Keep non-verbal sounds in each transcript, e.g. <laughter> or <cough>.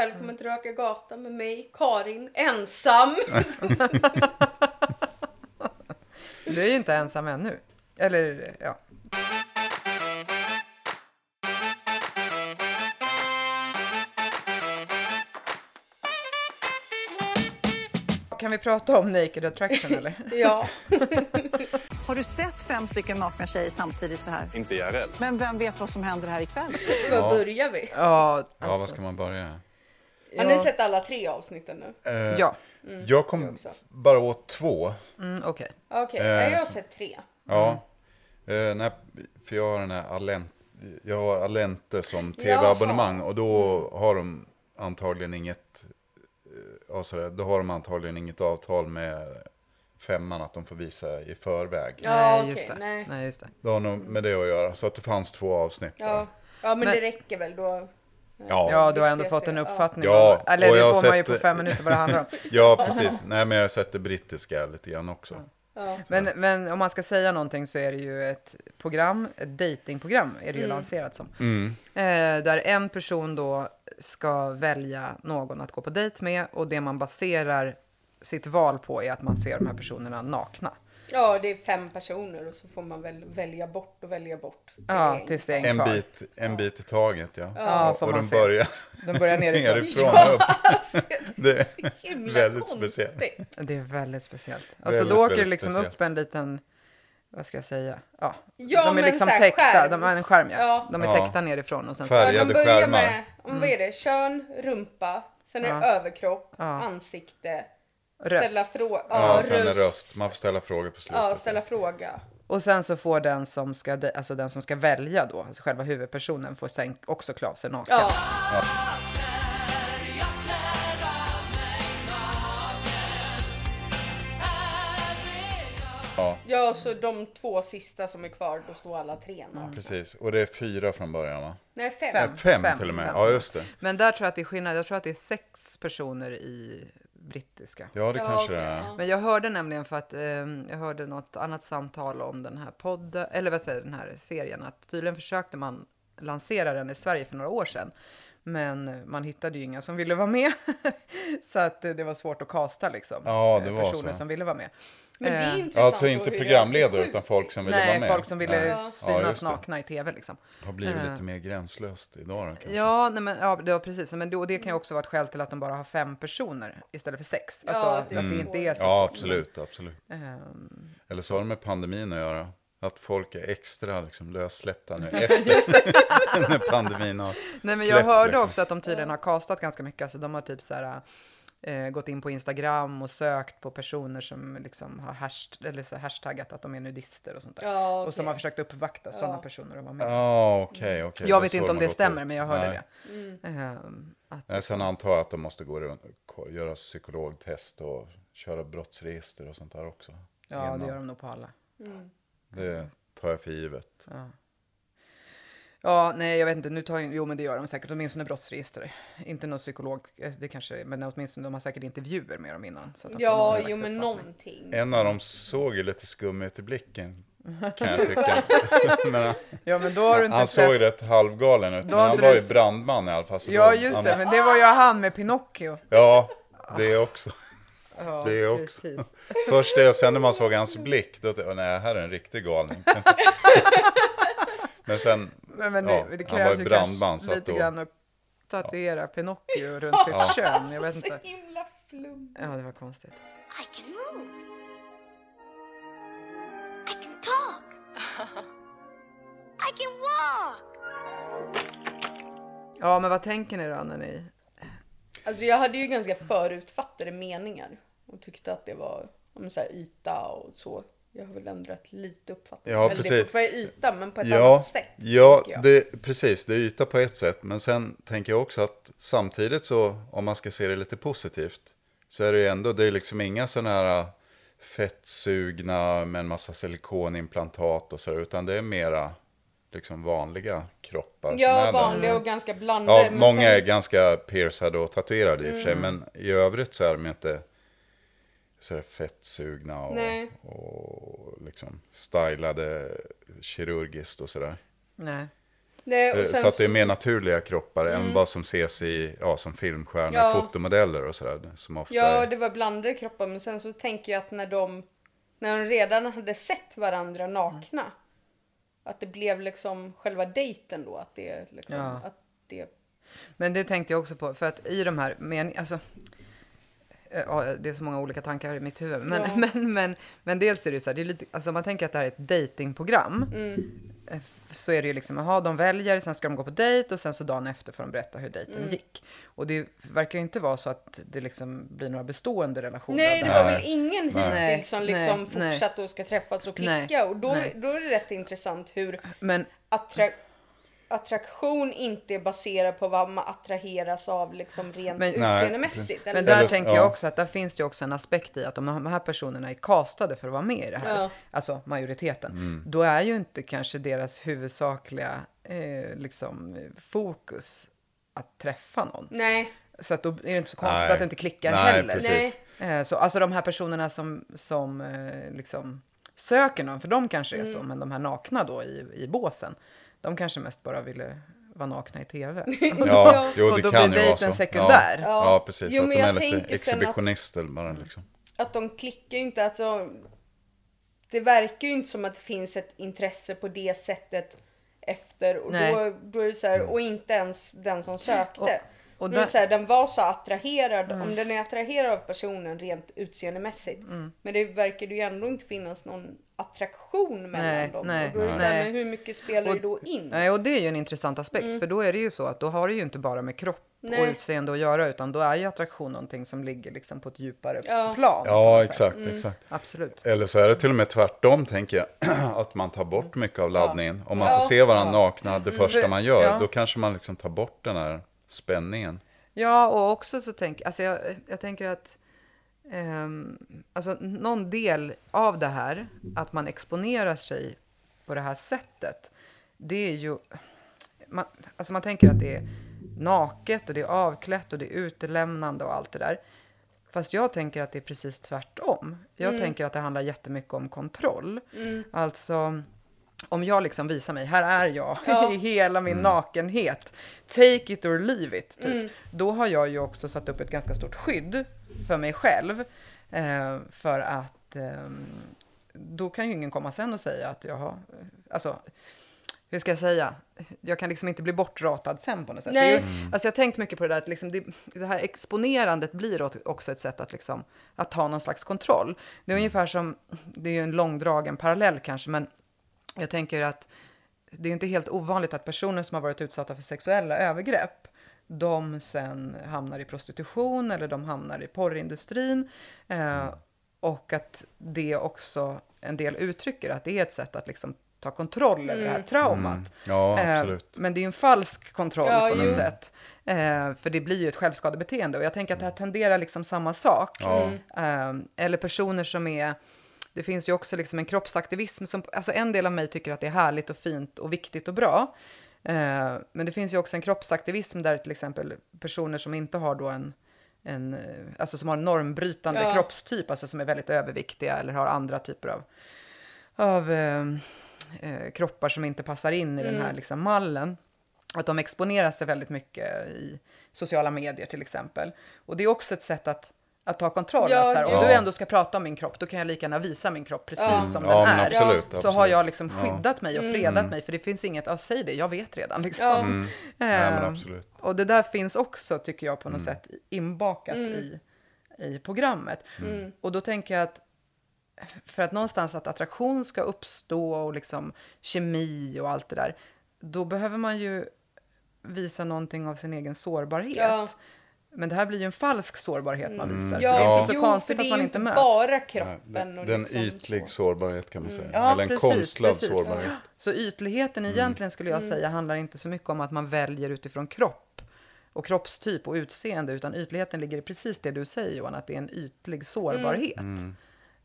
Välkommen till Röka Gatan med mig, Karin, ensam. <laughs> Du är ju inte ensam ännu. Eller ja. Kan vi prata om Naked Attraction eller? <laughs> ja. <laughs> Har du sett fem stycken nakna tjejer samtidigt så här? Inte IRL. Men vem vet vad som händer här ikväll? Var börjar vi? Ja, Ja, var ska man börja? Har ni sett alla tre avsnitten nu? Eh, Ja, jag kom också. bara åt två. mm, okej. Okej, Eh, jag har sett tre. Ja. Eh, nej, för jag har den här Alent, jag har Alente som tv-abonnemang och då har de antagligen inget, eh, ja, sådär, då har de antagligen inget avtal med femman att de får visa i förväg. Ja, nej, just det. nej. nej, just det. Det har nog med det att göra, så att det fanns två avsnitt. Ja, där. ja men, Men- det räcker väl då. Ja, Ja, du har ändå fått en uppfattning Ja, om, eller och det jag får har man ju sett- på fem minuter vad det handlar om. <laughs> ja precis. Nej, men jag har sett det brittiska lite grann också. Ja. Men, men om man ska säga någonting så är det ju ett program, ett datingprogram är det ju lanserat som. Mm. Eh, där en person då ska välja någon att gå på dejt med och det man baserar sitt val på är att man ser de här personerna nakna. Ja, det är fem personer och så får man väl välja bort och välja bort. Ja, tills det är en En kvar. bit, en bit i taget, ja. Ja, och och de börjar De börjar <laughs> nerifrån. nerifrån och upp. <laughs> Det är Så himla väldigt konstigt. speciellt. Det är väldigt speciellt. Alltså Väldigt, då åker det liksom speciellt. upp en liten, vad ska jag säga, ja. Ja, de är liksom så här täckta, skärm. de har en skärm ja. Ja. De är Ja. täckta nerifrån och sen så, Färg. Ja, de Färgade börjar skärmar. med, om, vad är det, kön, rumpa, sen är det Ja. överkropp, Ja. ansikte, Röst. ställa fråga. Ja, sen en röst. Man får ställa frågor på slutet. Ja, ställa fråga. och sen så får den som ska, alltså den som ska välja då, alltså själva huvudpersonen får sen också klä sig naken. Ja. Ja. ja, så de två sista som är kvar, då står alla tre nakna. Precis, och det är fyra från början va? Nej, fem. Fem. Fem, Fem, till och med. fem. Ja, just det. Men där tror jag att det är skillnad, jag tror att det är sex personer i brittiska. Ja, det kanske det är. Men jag hörde nämligen för att eh, jag hörde något annat samtal om den här podden, eller vad säger den här serien, att tydligen försökte man lansera den i Sverige för några år sedan. Men man hittade ju inga som ville vara med. <laughs> så att det var svårt att kasta liksom. Ja, det eh, var personer så. som ville vara med. Men det är Eh, intressant. Alltså inte det programledare utan folk som ville vara Nej, med. folk som ville Ja. synas Ja, det. nakna i tv liksom. Har blivit Eh. lite mer gränslöst idag då, kanske. Ja, nej, men, ja, det var precis. Men då, det kan ju också vara ett skäl till att de bara har fem personer istället för sex. Ja, Alltså det är att det inte är så Ja, svårt. absolut, absolut. Ehm, Eller så har det med pandemin att göra. Att folk är extra liksom, lössläppta nu <laughs> efter <laughs> när pandemin har Nej, men jag släppt, hörde liksom. också att de tydligen har kastat ganska mycket. Alltså, de har typ så här, eh, gått in på Instagram och sökt på personer som liksom har hasht eller så hashtaggat att de är nudister och sånt där. Ja, Och som har försökt uppvakta sådana personer att vara med. Ja, okej, okej. jag Det är vet inte om det stämmer, ut. men jag hörde Nej. det. Ehm, att, Nej, sen antar jag att de måste gå runt, ko- göra psykologtest och köra brottsregister och sånt där också. ja, det innan. gör de nog på alla. Det tar jag för givet. Ja, nej, jag vet inte. Nu tar jo, men det gör de säkert. Åtminstone brottsregister. Inte någon psykolog, eh, det kanske, men åtminstone de har säkert intervjuer med dem innan. Så att de Ja, jo men någonting. En av dem såg ju lite skum ut i blicken, kan jag tycka. <laughs> <laughs> men han, Ja, men då har du inte han såg ju rätt halvgalen ut, men har han var du ju brandman i alla fall. så Ja, då- just det. måste- Men det var ju han med Pinocchio. Ja, det också. Ja, Det också. Precis. <laughs> Först det och sen när man såg hans blick, då tänkte jag, nej, här är en riktig galning. <laughs> Men sen, Men, men Ja, det, det han var ju brandman, så att lite då- grann att tatuera Pinocchio <laughs> runt sitt kön. Jag vet Så inte. himla flum. Ja, det var konstigt. I can move. I can talk. I can walk. Ja, men vad tänker ni då när ni... Alltså jag hade ju ganska förutfattade meningar. Och tyckte att det var om så här, yta och så. Jag har väl ändrat lite uppfattning. Ja, Eller det är precis. fortfarande yta men på ett ja, annat sätt. ja det, precis, det är yta på ett sätt. Men sen tänker jag också att samtidigt så, om man ska se det lite positivt, så är det ju ändå, det är liksom inga sådana här fettsugna med en massa silikonimplantat och så, utan det är mera liksom vanliga kroppar. Ja, där. vanliga och ganska blandade. Ja, många sen- är ganska piercade och tatuerade i och för sig, Mm. men i övrigt så är de inte så här fettsugna och, Nej. och liksom stylade kirurgiskt och sådär. Nej. Och Eh, sen Så att det är mer naturliga kroppar än vad som ses i, ja, som filmstjärnor, Ja. fotomodeller och sådär. Som ofta Ja, är... det var blandade kroppar, men sen så tänker jag att när de, när de redan hade sett varandra nakna, att det blev liksom själva dejten då, att det liksom, Ja. att det, Men det tänkte jag också på, för att i de här men, alltså, det är så många olika tankar i mitt huvud. Men, Ja. <laughs> men, men, men dels är det ju så här, det är lite, alltså om man tänker att det här är ett datingprogram Mm. eh, så är det ju liksom, jaha, de väljer, sen ska de gå på dejt och sen så dagen efter får de berätta hur dejten Mm. gick. Och det verkar ju inte vara så att det liksom blir några bestående relationer. Nej, det var Nej. väl ingen Nej. hittills som liksom Nej, nej. fortsatt och ska träffas och Nej. klicka. Och då, Nej. då är det rätt intressant hur Men attra attraktion inte är baserad på vad man attraheras av liksom rent Men- utseendemässigt. Men där Eller- tänker ja. jag också att där finns det också en aspekt i att om de här personerna är castade för att vara med i det här, Ja. alltså majoriteten, Mm. då är ju inte kanske deras huvudsakliga eh, liksom, fokus att träffa någon. Nej, Så att då är det inte så konstigt Nej. att det inte klickar Nej, heller. precis. Nej. Eh, så, alltså de här personerna som, som eh, liksom söker någon, för de kanske är Mm. så, men de här nakna då i, i båsen, de kanske mest bara ville vara nakna i tv. <laughs> <laughs> Ja, jo, Och det då kan blir dejten sekundär. Ja, Ja. ja precis. Jo, att de är lite sen att- exhibitionister bara liksom. att de klickar ju inte. Alltså, det verkar ju inte som att det finns ett intresse på det sättet efter. Och, Nej. då, då är det så här, och inte ens den som sökte. Och- Och, och då där- så här, den var så attraherad, om den är attraherad av personen rent utseendemässigt. Mm. Men det verkar ju ändå inte finnas någon attraktion mellan Nej, dem. nej, och då är det så här, men hur mycket spelar Och- det då in? Nej, och det är ju en intressant aspekt, Mm. för då är det ju så att då har det ju inte bara med kropp och Nej. utseende att göra, utan då är ju attraktion någonting som ligger liksom på ett djupare Ja. plan. Ja, exakt, Mm. exakt. Absolut. Eller så är det till och med tvärtom, tänker jag. <clears throat> Att man tar bort mycket av laddningen. Om man Ja. får se varandra Ja. nakna det första man gör, Ja. då kanske man liksom tar bort den här spänningen. Ja, och också så tänker alltså jag, jag tänker att ehm, alltså någon del av det här, att man exponerar sig på det här sättet, det är ju... Man, alltså man tänker att det är naket och det är avklätt och det är utelämnande och allt det där. Fast jag tänker att det är precis tvärtom. Jag tänker att det handlar jättemycket om kontroll. Alltså, om jag liksom visar mig, här är jag Ja. <laughs> i hela min nakenhet. Take it or leave it, typ. Då har jag ju också satt upp ett ganska stort skydd för mig själv. Eh, för att ehm, då kan ju ingen komma sen och säga att jag har, alltså, hur ska jag säga? Jag kan liksom inte bli bortratad sen på något sätt. Det är ju, alltså jag har tänkt mycket på det där, att liksom det, det här exponerandet blir också ett sätt att, liksom, att ta någon slags kontroll. Det är ungefär som, det är ju en långdragen parallell kanske, men jag tänker att det är inte helt ovanligt att personer som har varit utsatta för sexuella övergrepp, de sen hamnar i prostitution eller de hamnar i porrindustrin. Eh, och att det också en del uttrycker att det är ett sätt att liksom ta kontroll över det här traumat. Ja, Eh, absolut. Men det är ju en falsk kontroll Ja, på något jo. sätt. Eh, för det blir ju ett självskadebeteende. Och jag tänker att det här tenderar liksom samma sak. Ja. Eh, eller personer som är... Det finns ju också liksom en kroppsaktivism. Som, alltså en del av mig tycker att det är härligt och fint och viktigt och bra. Eh, men det finns ju också en kroppsaktivism där till exempel personer som inte har då en, en eh, alltså som har en normbrytande Ja. kroppstyp, alltså som är väldigt överviktiga eller har andra typer av, av eh, eh, kroppar som inte passar in i den Mm. här liksom, mallen. Att de exponerar sig väldigt mycket i sociala medier till exempel. Och det är också ett sätt att, att ta kontroll. Ja, att så här, om ja. du ändå ska prata om min kropp, då kan jag lika gärna visa min kropp precis Ja. som Ja, den är. absolut. Så absolut. har jag liksom Ja. skyddat mig och fredat mig, för det finns inget, ja, säg det, jag vet redan. Liksom. Ja. Mm. <laughs> Nej, men Eh, absolut. och det där finns också, tycker jag, på något Mm. sätt inbakat i, i programmet. Mm. Och då tänker jag att för att någonstans att attraktion ska uppstå och liksom kemi och allt det där, då behöver man ju visa någonting av sin egen sårbarhet. Men det här blir ju en falsk sårbarhet man visar, så Ja, det är inte så jo, konstigt att man ju inte inte möts. bara Nej, kroppen. den och den liksom ytlig så. sårbarhet kan man säga. Ja, Eller en precis, konstlad precis. sårbarhet. Så ytligheten egentligen skulle jag säga handlar inte så mycket om att man väljer utifrån kropp och kroppstyp och utseende, utan ytligheten ligger i precis det du säger Johan, att det är en ytlig sårbarhet. Mm.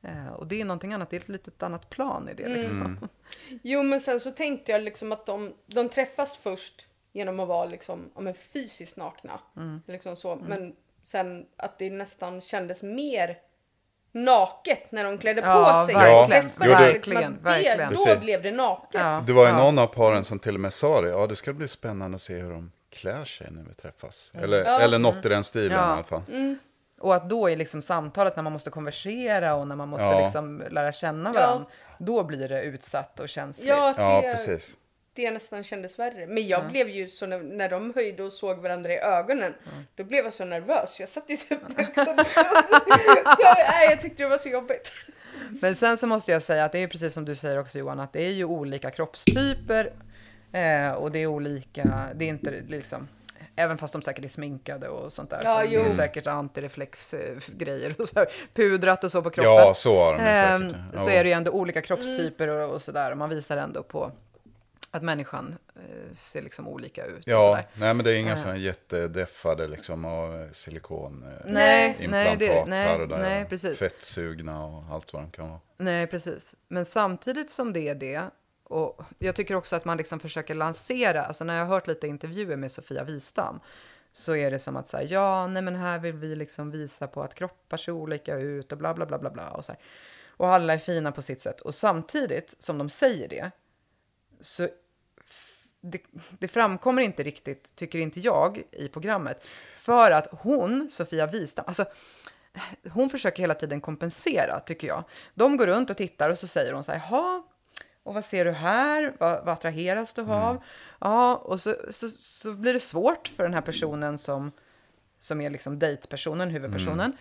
Eh, och det är någonting annat, det är ett litet annat plan i det. Liksom. Mm. <laughs> Jo men sen så tänkte jag liksom att de, de träffas först genom att vara liksom, ja, men fysiskt nakna. Mm. Liksom så. Men sen att det nästan kändes mer naket när de klädde Ja, på sig. verkligen, Och träffades, verkligen, liksom att det, verkligen. Då Precis. blev det naket. Ja. Det var ju ja. någon av paren som till och med sa det. Ja, det ska bli spännande att se hur de klär sig när vi träffas. Eller, Ja. eller något i den stilen Ja. i alla fall. Och att då i liksom samtalet när man måste konversera och när man måste Ja. liksom lära känna varandra, då blir det utsatt och känsligt. Ja, att Ja, det, precis. Det nästan kändes värre. Men jag blev ju så när, när de höjde och såg varandra i ögonen. Då blev jag så nervös. Jag satt ju typ <laughs> där jag tyckte det var så jobbigt. Men sen så måste jag säga att det är precis som du säger också Johan, att det är ju olika kroppstyper eh, och det är olika, det är inte liksom, även fast de säkert är sminkade och sånt där. Ja, det jo. är säkert antireflexgrejer och så, pudrat och så på kroppen. Ja, så har de säkert. Ja. så är det ju ändå olika kroppstyper och, och sådär. Och man visar ändå på att människan eh, ser liksom olika ut. Ja, nej men det är inga sådana jättedeffade liksom av eh, Nej, implantat nej, det- nej, här och där. nej, precis. Fettsugna och allt vad de kan vara. Nej, precis. Men samtidigt som det är det, och jag tycker också att man liksom försöker lansera, alltså när jag har hört lite intervjuer med Sofia Wistam, så är det som att säga, ja, nej men här vill vi liksom visa på att kroppar ser olika ut och bla bla bla bla bla och så här. Och alla är fina på sitt sätt. Och samtidigt som de säger det, så det, det framkommer inte riktigt, tycker inte jag, i programmet. För att hon, Sofia Wistam, alltså hon försöker hela tiden kompensera, tycker jag. De går runt och tittar och så säger hon så här, jaha, och vad ser du här? Vad, vad attraheras du av? Ja, och så, så, så blir det svårt för den här personen som, som är liksom dejtpersonen, huvudpersonen. Eh,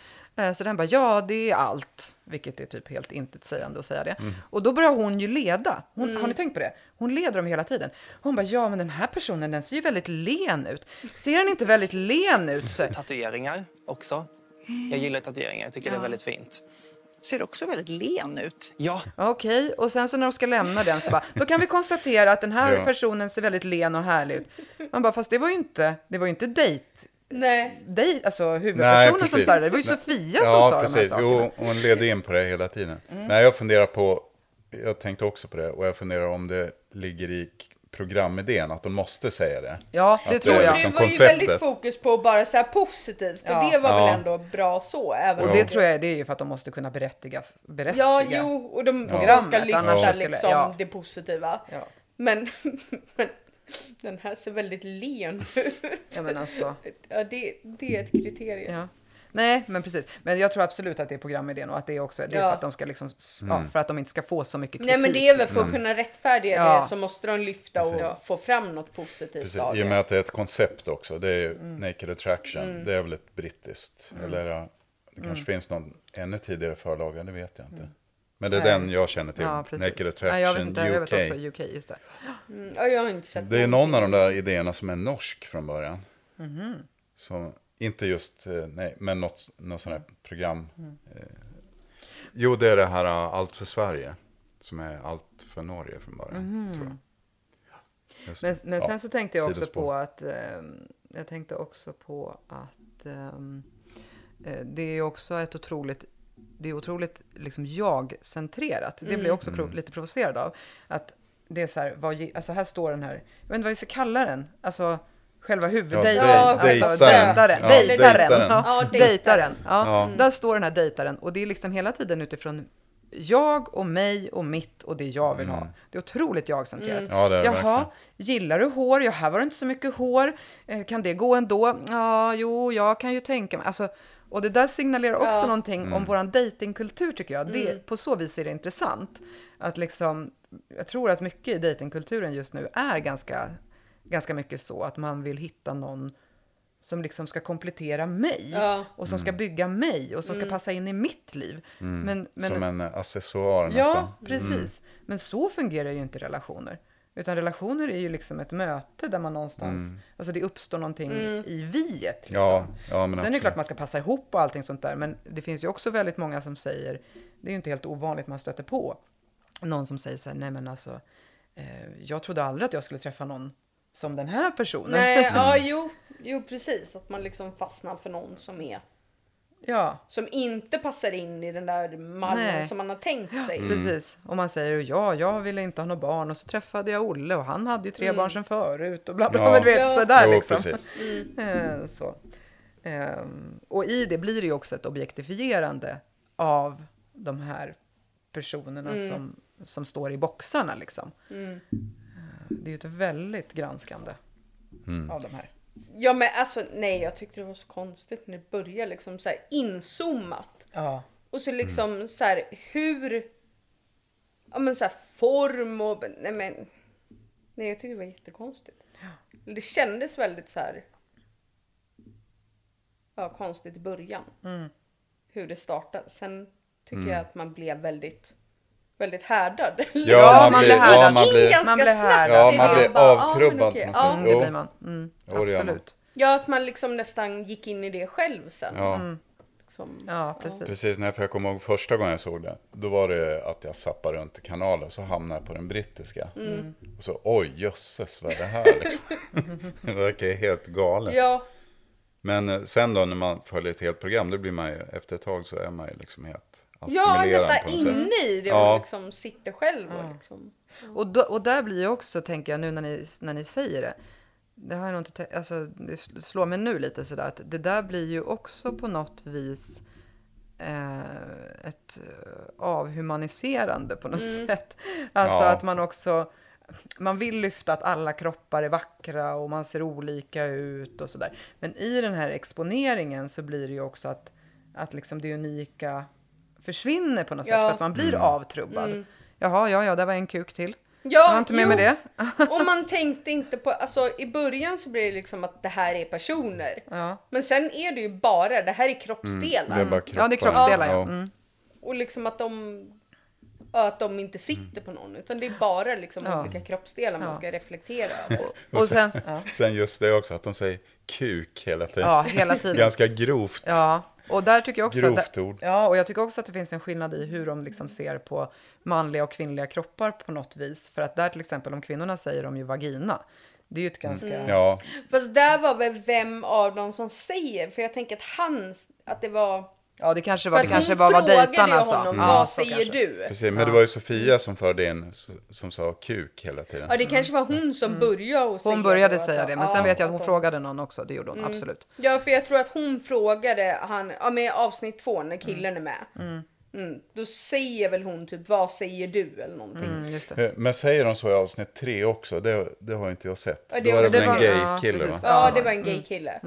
Så den bara, ja det är allt, vilket är typ helt intetsägande att säga det. Och då börjar hon ju leda. Hon, Har ni tänkt på det? Hon leder dem hela tiden. Hon bara, ja men den här personen den ser ju väldigt len ut. Ser den inte väldigt len ut? Så, <laughs> Tatueringar också. Jag gillar tatueringar, jag tycker det är väldigt fint. Ser också väldigt len ut. Ja, Okej, och sen så när de ska lämna den så bara, då kan vi konstatera att den här Ja. personen ser väldigt len och härlig ut. Man bara, fast det var ju inte, det var ju inte dejt, Nej. dejt alltså Nej, huvudpersonen som precis. sa det, det var ju Nej. Sofia som Ja, sa precis. de här sakerna. Mm. Jo, hon ledde in på det hela tiden. Nej, jag funderar på, jag tänkte också på det, och jag funderar om det ligger i programidén, att de måste säga det. Ja, det Att tror det jag. Det liksom var ju konceptet. väldigt fokus på bara så här positivt. Och Ja. det var Ja. väl ändå bra så. Även Och om det tror jag det är ju för att de måste kunna berättigas, berättiga. Ja, jo, och de, de Programmet, ska lyfta liksom ja. det positiva. Ja. Men, <laughs> men den här ser väldigt len ut. Ja, men alltså. Ja, det, det är ett kriterium. Ja. Nej, men precis. Men jag tror absolut att det är programidén och att det är också det är Ja. för att de ska liksom, ja, för att de inte ska få så mycket kritik. Nej men det är väl för att kunna rättfärdiga Ja. det så måste de lyfta och få fram något positivt Precis, av I och det. med att det är ett koncept också. Det är ju Mm. Naked Attraction. Det är väl ett brittiskt. Eller ja, det kanske Mm. finns någon ännu tidigare förlaga, det vet jag inte. Men det är den jag känner till. Ja, precis. Naked Nej, Attraction jag vet inte, jag UK. vet också UK, just det. Mm, ja, jag har inte sett Det är någon av de där idéerna som är norsk från början. Mhm. Som, inte just, eh, nej, men något, något sånt här program. Mm. Eh, jo, det är det här eh, Allt för Sverige. Som är Allt för Norge från början, tror jag. Just. Men, men Ja, sen så tänkte jag också på att ehm, jag tänkte också på att ehm, eh, det är också ett otroligt det är otroligt liksom jag-centrerat. Det blir jag också prov, lite provocerad av. Att det är så här, vad, alltså här står den här, jag vet inte vad vi ska kalla den, alltså själva huvuddejten. Ja, alltså, dejtaren. Ja, Dejtaren. Ja, dejtaren. Ja, Där står den här dejtaren och det är liksom hela tiden utifrån jag och mig och mitt och det jag vill ha. Det är otroligt jag-centrerat. Mm. Ja, det är Jaha, verkligen. gillar du hår? Ja, här var det inte så mycket hår. Eh, Kan det gå ändå? Ja, jo, jag kan ju tänka mig. Alltså, och det där signalerar också Ja. någonting Mm. om våran datingkultur tycker jag. Mm. Det, på så vis är det intressant. Att liksom, jag tror att mycket i datingkulturen just nu är ganska, ganska mycket så att man vill hitta någon som liksom ska komplettera mig Ja. och som ska bygga mig och som ska passa in i mitt liv. Men, men, Som en accessoar nästan. Ja, precis. Men så fungerar ju inte relationer. Utan relationer är ju liksom ett möte där man någonstans, alltså det uppstår någonting i viet. Liksom. Ja, ja, men Sen är det absolut. klart man ska passa ihop och allting sånt där, men det finns ju också väldigt många som säger, det är ju inte helt ovanligt man stöter på, någon som säger så här, nej men alltså, eh, jag trodde aldrig att jag skulle träffa någon som den här personen. Nej, ja, jo, jo, precis. Att man liksom fastnar för någon som är ja, som inte passar in i den där mallen Nej. som man har tänkt sig. precis. Och man säger, ja, jag ville inte ha några barn och så träffade jag Olle och han hade ju tre barn sedan förut och bla bla, Ja. men du vet, Ja. sådär Jo, liksom. precis. Eh, så. Ehm, och i det blir det ju också ett objektifierande av de här personerna Mm. som, som står i boxarna. Liksom. Eh, Det är ju ett väldigt granskande av de här. Ja men alltså nej jag tyckte det var så konstigt när det började liksom så här inzoomat. Ja. Och så liksom så här hur, ja men så här form och, nej men. Nej jag tyckte det var jättekonstigt. Det kändes väldigt så här. Ja konstigt i början. Hur det startade. Sen tycker jag att man blev väldigt, väldigt härdad. Ja, man blir ja, härdad. man In blir, ganska Man blir härdad. ja, man blir och ja, men avtrubbad på något ja. sätt. Mm, det blir man. Mm, man. absolut. Ja, att man liksom nästan gick in i det själv sen. Ja. Liksom. Ja, precis. Precis, när jag, kommer ihåg första gången jag såg det. Då var det att jag zappade runt i kanalen så hamnade jag på den brittiska. Mm. Och så oj jösses vad är det här liksom. <laughs> det verkar helt galet. Ja, Men eh, sen då när man följer ett helt program, då blir man ju, efter ett tag så är man ju liksom helt ja nästan inne i det och Ja. liksom sitter själv och liksom. Och, då, och där blir ju också, tänker jag nu när ni, när ni säger det, det har jag nog inte alltså det slår mig nu lite sådär att det där blir ju också på något vis eh, ett eh, avhumaniserande på något sätt. Alltså Ja. att man också, man vill lyfta att alla kroppar är vackra och man ser olika ut och sådär. Men i den här exponeringen så blir det ju också att, att liksom det unika försvinner på något sätt Ja. för att man blir avtrubbad. Jaha, ja, ja, där var en kuk till. Ja, jag har inte med jo. mig det. <laughs> Och man <laughs> tänkte inte på, alltså i början så blir det liksom att det här är personer. Ja. Men sen är det ju bara, det här är kroppsdelar. Det är bara Ja, det är kroppar. kroppsdelar, ja. Mm. Och liksom att de, ja, att de inte sitter på någon. Utan det är bara liksom Ja. olika kroppsdelar man Ja. ska reflektera <laughs> över. Och sen, ja, Sen just det också, att de säger kuk hela tiden. ja, hela tiden. Ganska grovt. Ja, och där tycker jag också... Grovt där, ord. Ja, och jag tycker också att det finns en skillnad i hur de liksom ser på manliga och kvinnliga kroppar på något vis. För att där till exempel, om kvinnorna säger de ju vagina. Det är ju ett ganska... Mm. Ja, Fast där var väl vem av dem som säger, för jag tänker att han, att det var... Ja, det kanske För var, att det kanske hon var vad frågade dejtarna sa. honom, Ja, vad så säger du? precis. Men det var ju Sofia som förde in, som sa kuk hela tiden. Ja, det kanske var hon som började att säga Mm. Hon började säga det, men ja, sen vet jag att hon de- frågade någon också. Det gjorde hon, absolut. Ja, för jag tror att hon frågade han, ja med avsnitt två när killen är med. Mm. Då säger väl hon typ, vad säger du eller någonting. Mm, just det. Eh, Men säger de så i avsnitt tre också? Det, det har inte jag sett. Ja, det- Då var det det väl en var- gay ja, kille va? precis. Ja, Ja, det var en gay kille.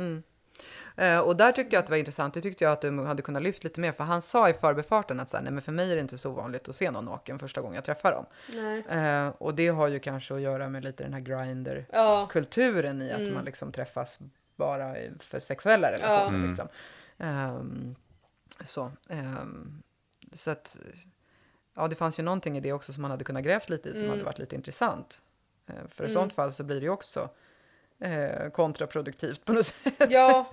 Eh, och där tyckte jag att det var intressant. Det tyckte jag att du hade kunnat lyfta lite mer. För han sa i förbifarten att så här, nej, men för mig är det inte så vanligt att se någon naken första gången jag träffar dem. Nej. Eh, och det har ju kanske att göra med lite den här Ja. grinder-kulturen i att man liksom träffas bara för sexuella relationer. Mm. Liksom. Ehm, så. ehm, så att, ja, det fanns ju någonting i det också som man hade kunnat grävt lite i som hade varit lite intressant. Eh, för i sånt fall så blir det ju också eh, kontraproduktivt på något sätt. Ja,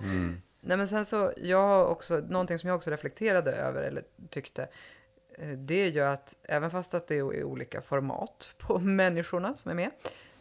Nej men sen så, jag har också, någonting som jag också reflekterade över eller tyckte, eh, det är ju att även fast att det är olika format på <laughs> människorna som är med,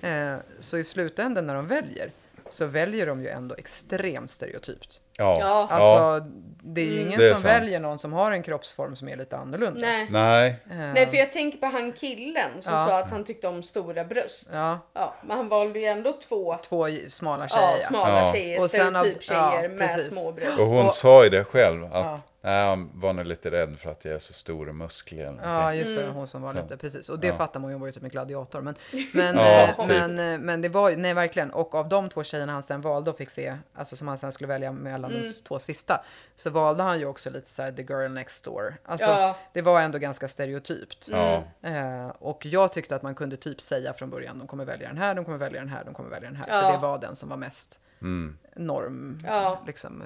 eh, så i slutändan när de väljer, så väljer de ju ändå extremt stereotypt. Ja. Ja. Alltså, det är ju ingen Det är som sant. väljer någon som har en kroppsform som är lite annorlunda. nej. Nej, Nej, för jag tänker på han killen som Ja. sa att han tyckte om stora bröst. Ja, Ja, men han valde ju ändå två två smala tjejer. ja, smala Ja. tjejer, Och sen av- stereotyptjejer ja, med precis. små bröst. och hon Och- sa ju det själv. Att Ja. Nej, han var nog lite rädd för att jag är så stor och musklig. eller Ja, just det. Mm. Hon som var Så. lite, precis. Och det Ja. fattar man ju, hon var ju typ en gladiator. Men, <laughs> men, Ja, eh, typ. men, eh, men det var ju, nej verkligen. Och av de två tjejerna han sen valde och fick se, alltså som han sen skulle välja mellan Mm. de två sista, så valde han ju också lite så här the girl next door. Alltså, Ja. det var ändå ganska stereotypt. Ja. Eh, och jag tyckte att man kunde typ säga från början, de kommer välja den här, de kommer välja den här, de kommer välja den här. Ja. För det var den som var mest Mm. norm, Ja. liksom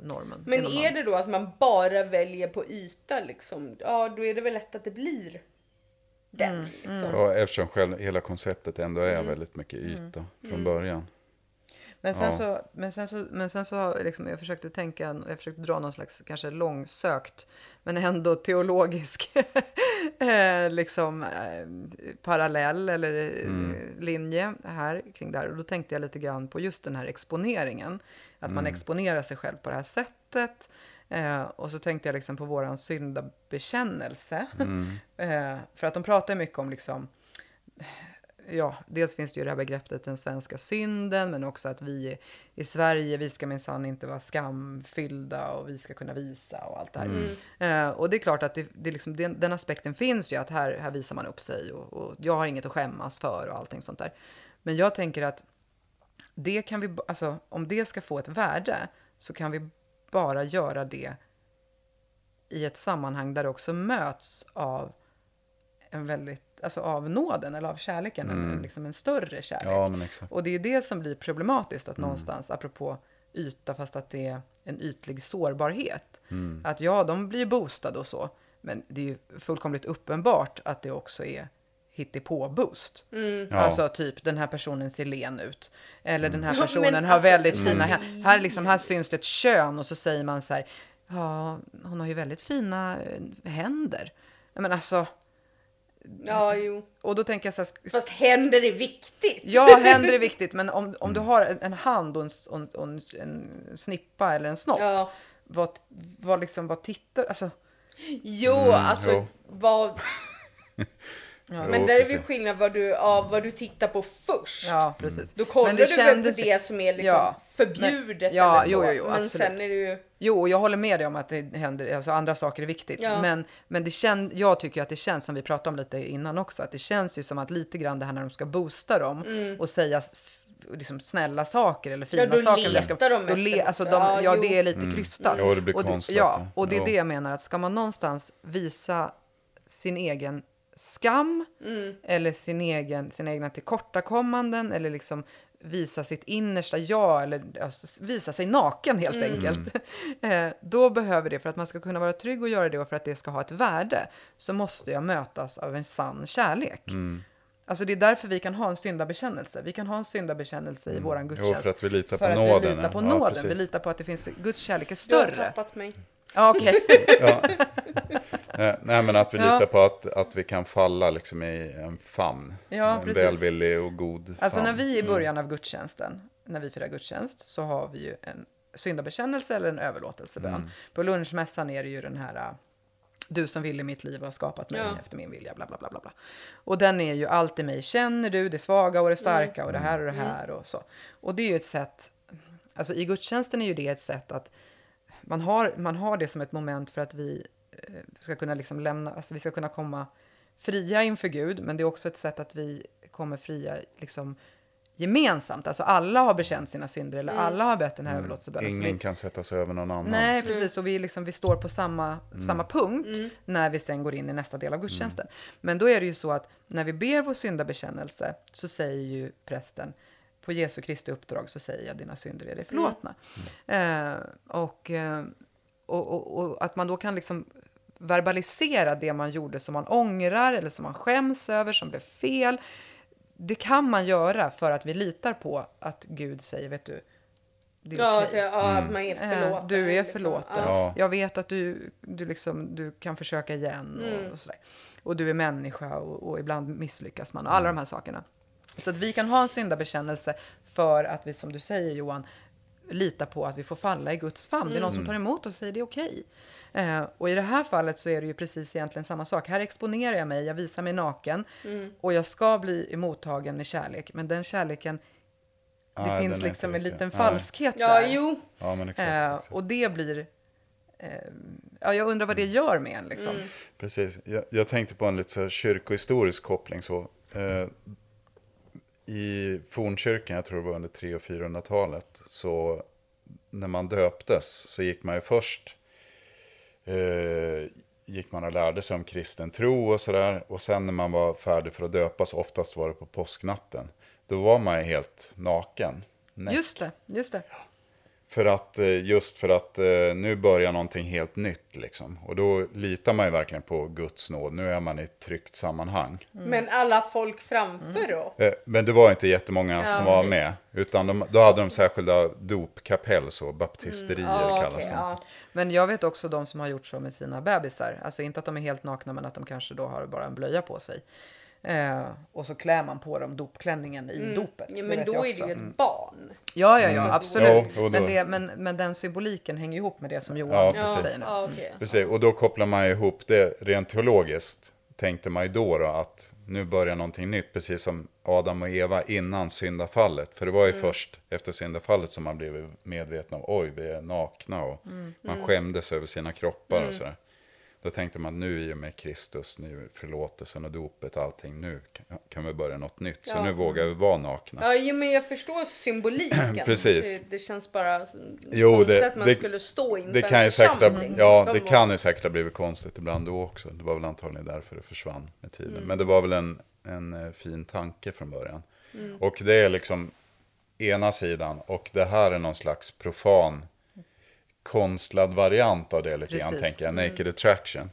normen. Men inom är man. det då att man bara väljer på yta liksom, ja då är det väl lätt att det blir den. Mm, Liksom. Och eftersom själv, hela konceptet ändå är Mm. väldigt mycket yta från början. Men sen Ja. så, men sen så, men sen så liksom, jag försökte tänka, jag försökte dra någon slags kanske långsökt, men ändå teologisk <laughs> eh, liksom, eh, parallell eller eh, linje här kring det här. Och då tänkte jag lite grann på just den här exponeringen. Att man exponerar sig själv på det här sättet. Eh, och så tänkte jag liksom på våran syndabekännelse. <laughs> eh, för att de pratar mycket om liksom ja, dels finns det ju det här begreppet den svenska synden, men också att vi i Sverige, vi ska minsann inte vara skamfyllda och vi ska kunna visa och allt det här. Eh, och det är klart att det, det liksom, den, den aspekten finns ju, att här, här visar man upp sig och, och jag har inget att skämmas för och allting sånt där. Men jag tänker att det kan vi, alltså om det ska få ett värde så kan vi bara göra det i ett sammanhang där det också möts av en väldigt, alltså av nåden eller av kärleken, en, liksom en större kärlek. Ja, men exakt. Och det är det som blir problematiskt, att någonstans, apropå yta, fast att det är en ytlig sårbarhet. Att ja, de blir boostade och så, men det är ju fullkomligt uppenbart att det också är hittepå-boost. Ja. Alltså typ, den här personen ser len ut. Eller den här Ja, personen men har alltså- väldigt fina händer. Här, liksom, här syns det ett kön och så säger man så här, ja, hon har ju väldigt fina eh, händer. Men alltså, Ja, jo. och då tänker jag så här, Fast händer är viktigt. Ja, händer är viktigt, men om, om du har en, en hand och en, och en, en, snippa eller en snopp, Ja. vad, vad, liksom, vad tittar... Alltså, Jo, alltså jo. vad... <laughs> Jo, Men där är väl skillnad vad du, av vad du tittar på först. ja, precis. Då kollar Men du det väl kändes- på det som är liksom Ja. förbjudet Ja, eller så. jo, jo, jo, men absolut. sen är det ju... Jo, jag håller med dig om att det händer, alltså andra saker är viktigt. Ja. Men, men det kän, jag tycker att det känns, som vi pratade om lite innan också, att det känns ju som att lite grann det här när de ska boosta dem och säga liksom snälla saker eller fina Mm. då saker. letar de då le, efter alltså de, Ja, ja, det är lite krystat. Jo, det blir och konstlat, Ja, ja. och det är det jag menar, att ska man någonstans visa sin egen skam Mm. eller sin egen, sina egna tillkortakommanden eller liksom visa sitt innersta jag eller alltså, visa sig naken helt Mm. enkelt. <laughs> Eh, Då behöver det, för att man ska kunna vara trygg och göra det och för att det ska ha ett värde, så måste jag mötas av en sann kärlek. Alltså det är därför vi kan ha en syndabekännelse. Vi kan ha en syndabekännelse i våran gudstjänst. Jo, för att vi litar på För att nåden, vi litar ja. på Ja, nåden. precis. vi litar på att det finns, Guds kärlek är Du har större. tappat mig. Ja, okej. <laughs> Ja. <laughs> Eh, Nej, men att vi Ja. litar på att, att vi kan falla liksom i en famn. Ja, en precis. välvillig och god Alltså när famn. vi är i början av gudstjänsten, när vi firar gudstjänst, så har vi ju en syndabekännelse eller en överlåtelsebön. På lunchmässan är det ju den här äh, du som vill i mitt liv har skapat mig Ja. efter min vilja, bla bla bla bla bla. Och den är ju allt i mig känner du, det svaga och det starka och det här och det här och så. Och det är ju ett sätt, alltså i gudstjänsten är ju det ett sätt att man har, man har det som ett moment för att vi eh, ska kunna liksom lämna, alltså vi ska kunna komma fria inför Gud, men det är också ett sätt att vi kommer fria liksom gemensamt. Alltså alla har bekänt sina synder eller alla har bett den här överlåtelsebönen. Så Ingen vi- kan sätta sig över någon annan. Nej, precis. Och vi, liksom, vi står på samma, samma punkt när vi sen går in i nästa del av gudstjänsten. Men då är det ju så att när vi ber vår syndabekännelse så säger ju prästen på Jesu Kristi uppdrag så säger jag dina synder är dig förlåtna. Eh, och, eh, och, och, och att man då kan liksom verbalisera det man gjorde som man ångrar eller som man skäms över, som blev fel. Det kan man göra för att vi litar på att Gud säger, vet du, det är Ja, okej. att, ja att man är Eh, förlåten. Du är liksom. förlåten. Ja. Ja. Jag vet att du, du, liksom, du kan försöka igen och, Mm. och sådär. Och du är människa och, och ibland misslyckas man och alla de här sakerna. Så att vi kan ha en syndabekännelse för att vi, som du säger Johan, litar på att vi får falla i Guds famn. Det är någon Mm. som tar emot oss och säger det är okej. Eh, och i det här fallet så är det ju precis egentligen samma sak. Här exponerar jag mig, jag visar mig naken Mm. och jag ska bli emottagen med kärlek. Men den kärleken, det Nej, finns liksom en liten Nej. falskhet Ja, där. jo. Ja, men exakt. Eh, och det blir... Eh, ja, jag undrar vad det gör med en. Liksom. Mm. Precis. Jag, jag tänkte på en lite så kyrkohistorisk koppling. Så, eh, i fornkyrkan, jag tror det var under 300 och 400-talet, så när man döptes så gick man ju först eh, gick man och lärde sig om kristen tro och sådär. Och sen när man var färdig för att döpas, oftast var det på påsknatten, då var man ju helt naken. näck. Just det, just det. För att, eh, just för att eh, nu börjar någonting helt nytt liksom. Och då litar man ju verkligen på Guds nåd. Nu är man i ett tryggt sammanhang. Men alla folk framför då? Eh, Men det var inte jättemånga som var med. Utan de, då hade de särskilda dopkapell, så baptisterier Ja, kallas okej, de. ja. Men jag vet också de som har gjort så med sina bebisar. Alltså inte att de är helt nakna, men att de kanske då har bara en blöja på sig. Eh, och så klär man på dem dopklänningen i dopet. Ja, men då är det ju ett barn. Ja, ja, ja, absolut. Jo, jo, då. men, det, men, men den symboliken hänger ihop med det som Johan Ja, Ja, precis. säger nu. ja okej. Precis, och då kopplar man ihop det rent teologiskt tänkte man ju då, då att nu börjar någonting nytt, precis som Adam och Eva innan syndafallet. För det var ju först efter syndafallet som man blev medveten om, oj, vi är nakna och man skämdes över sina kroppar och sådär. Då tänkte man nu i och med Kristus, nu förlåtelsen och dopet och allting, nu kan- kan vi börja något nytt. Så Ja. nu vågar vi vara nakna. Ja, jo, men jag förstår symboliken. <clears throat> Precis. Det, det känns bara Jo, konstigt det- att man det- skulle stå inför Det kan, en säkert, ha- församling. ja, det kan ju säkert ha blivit konstigt ibland då också. Det var väl antagligen därför det försvann med tiden. Mm. Men det var väl en, en eh, fin tanke från början. Mm. Och det är liksom ena sidan och det här är någon slags profan konstlad variant av det lite grann, tänker jag. Mm. Naked attraction.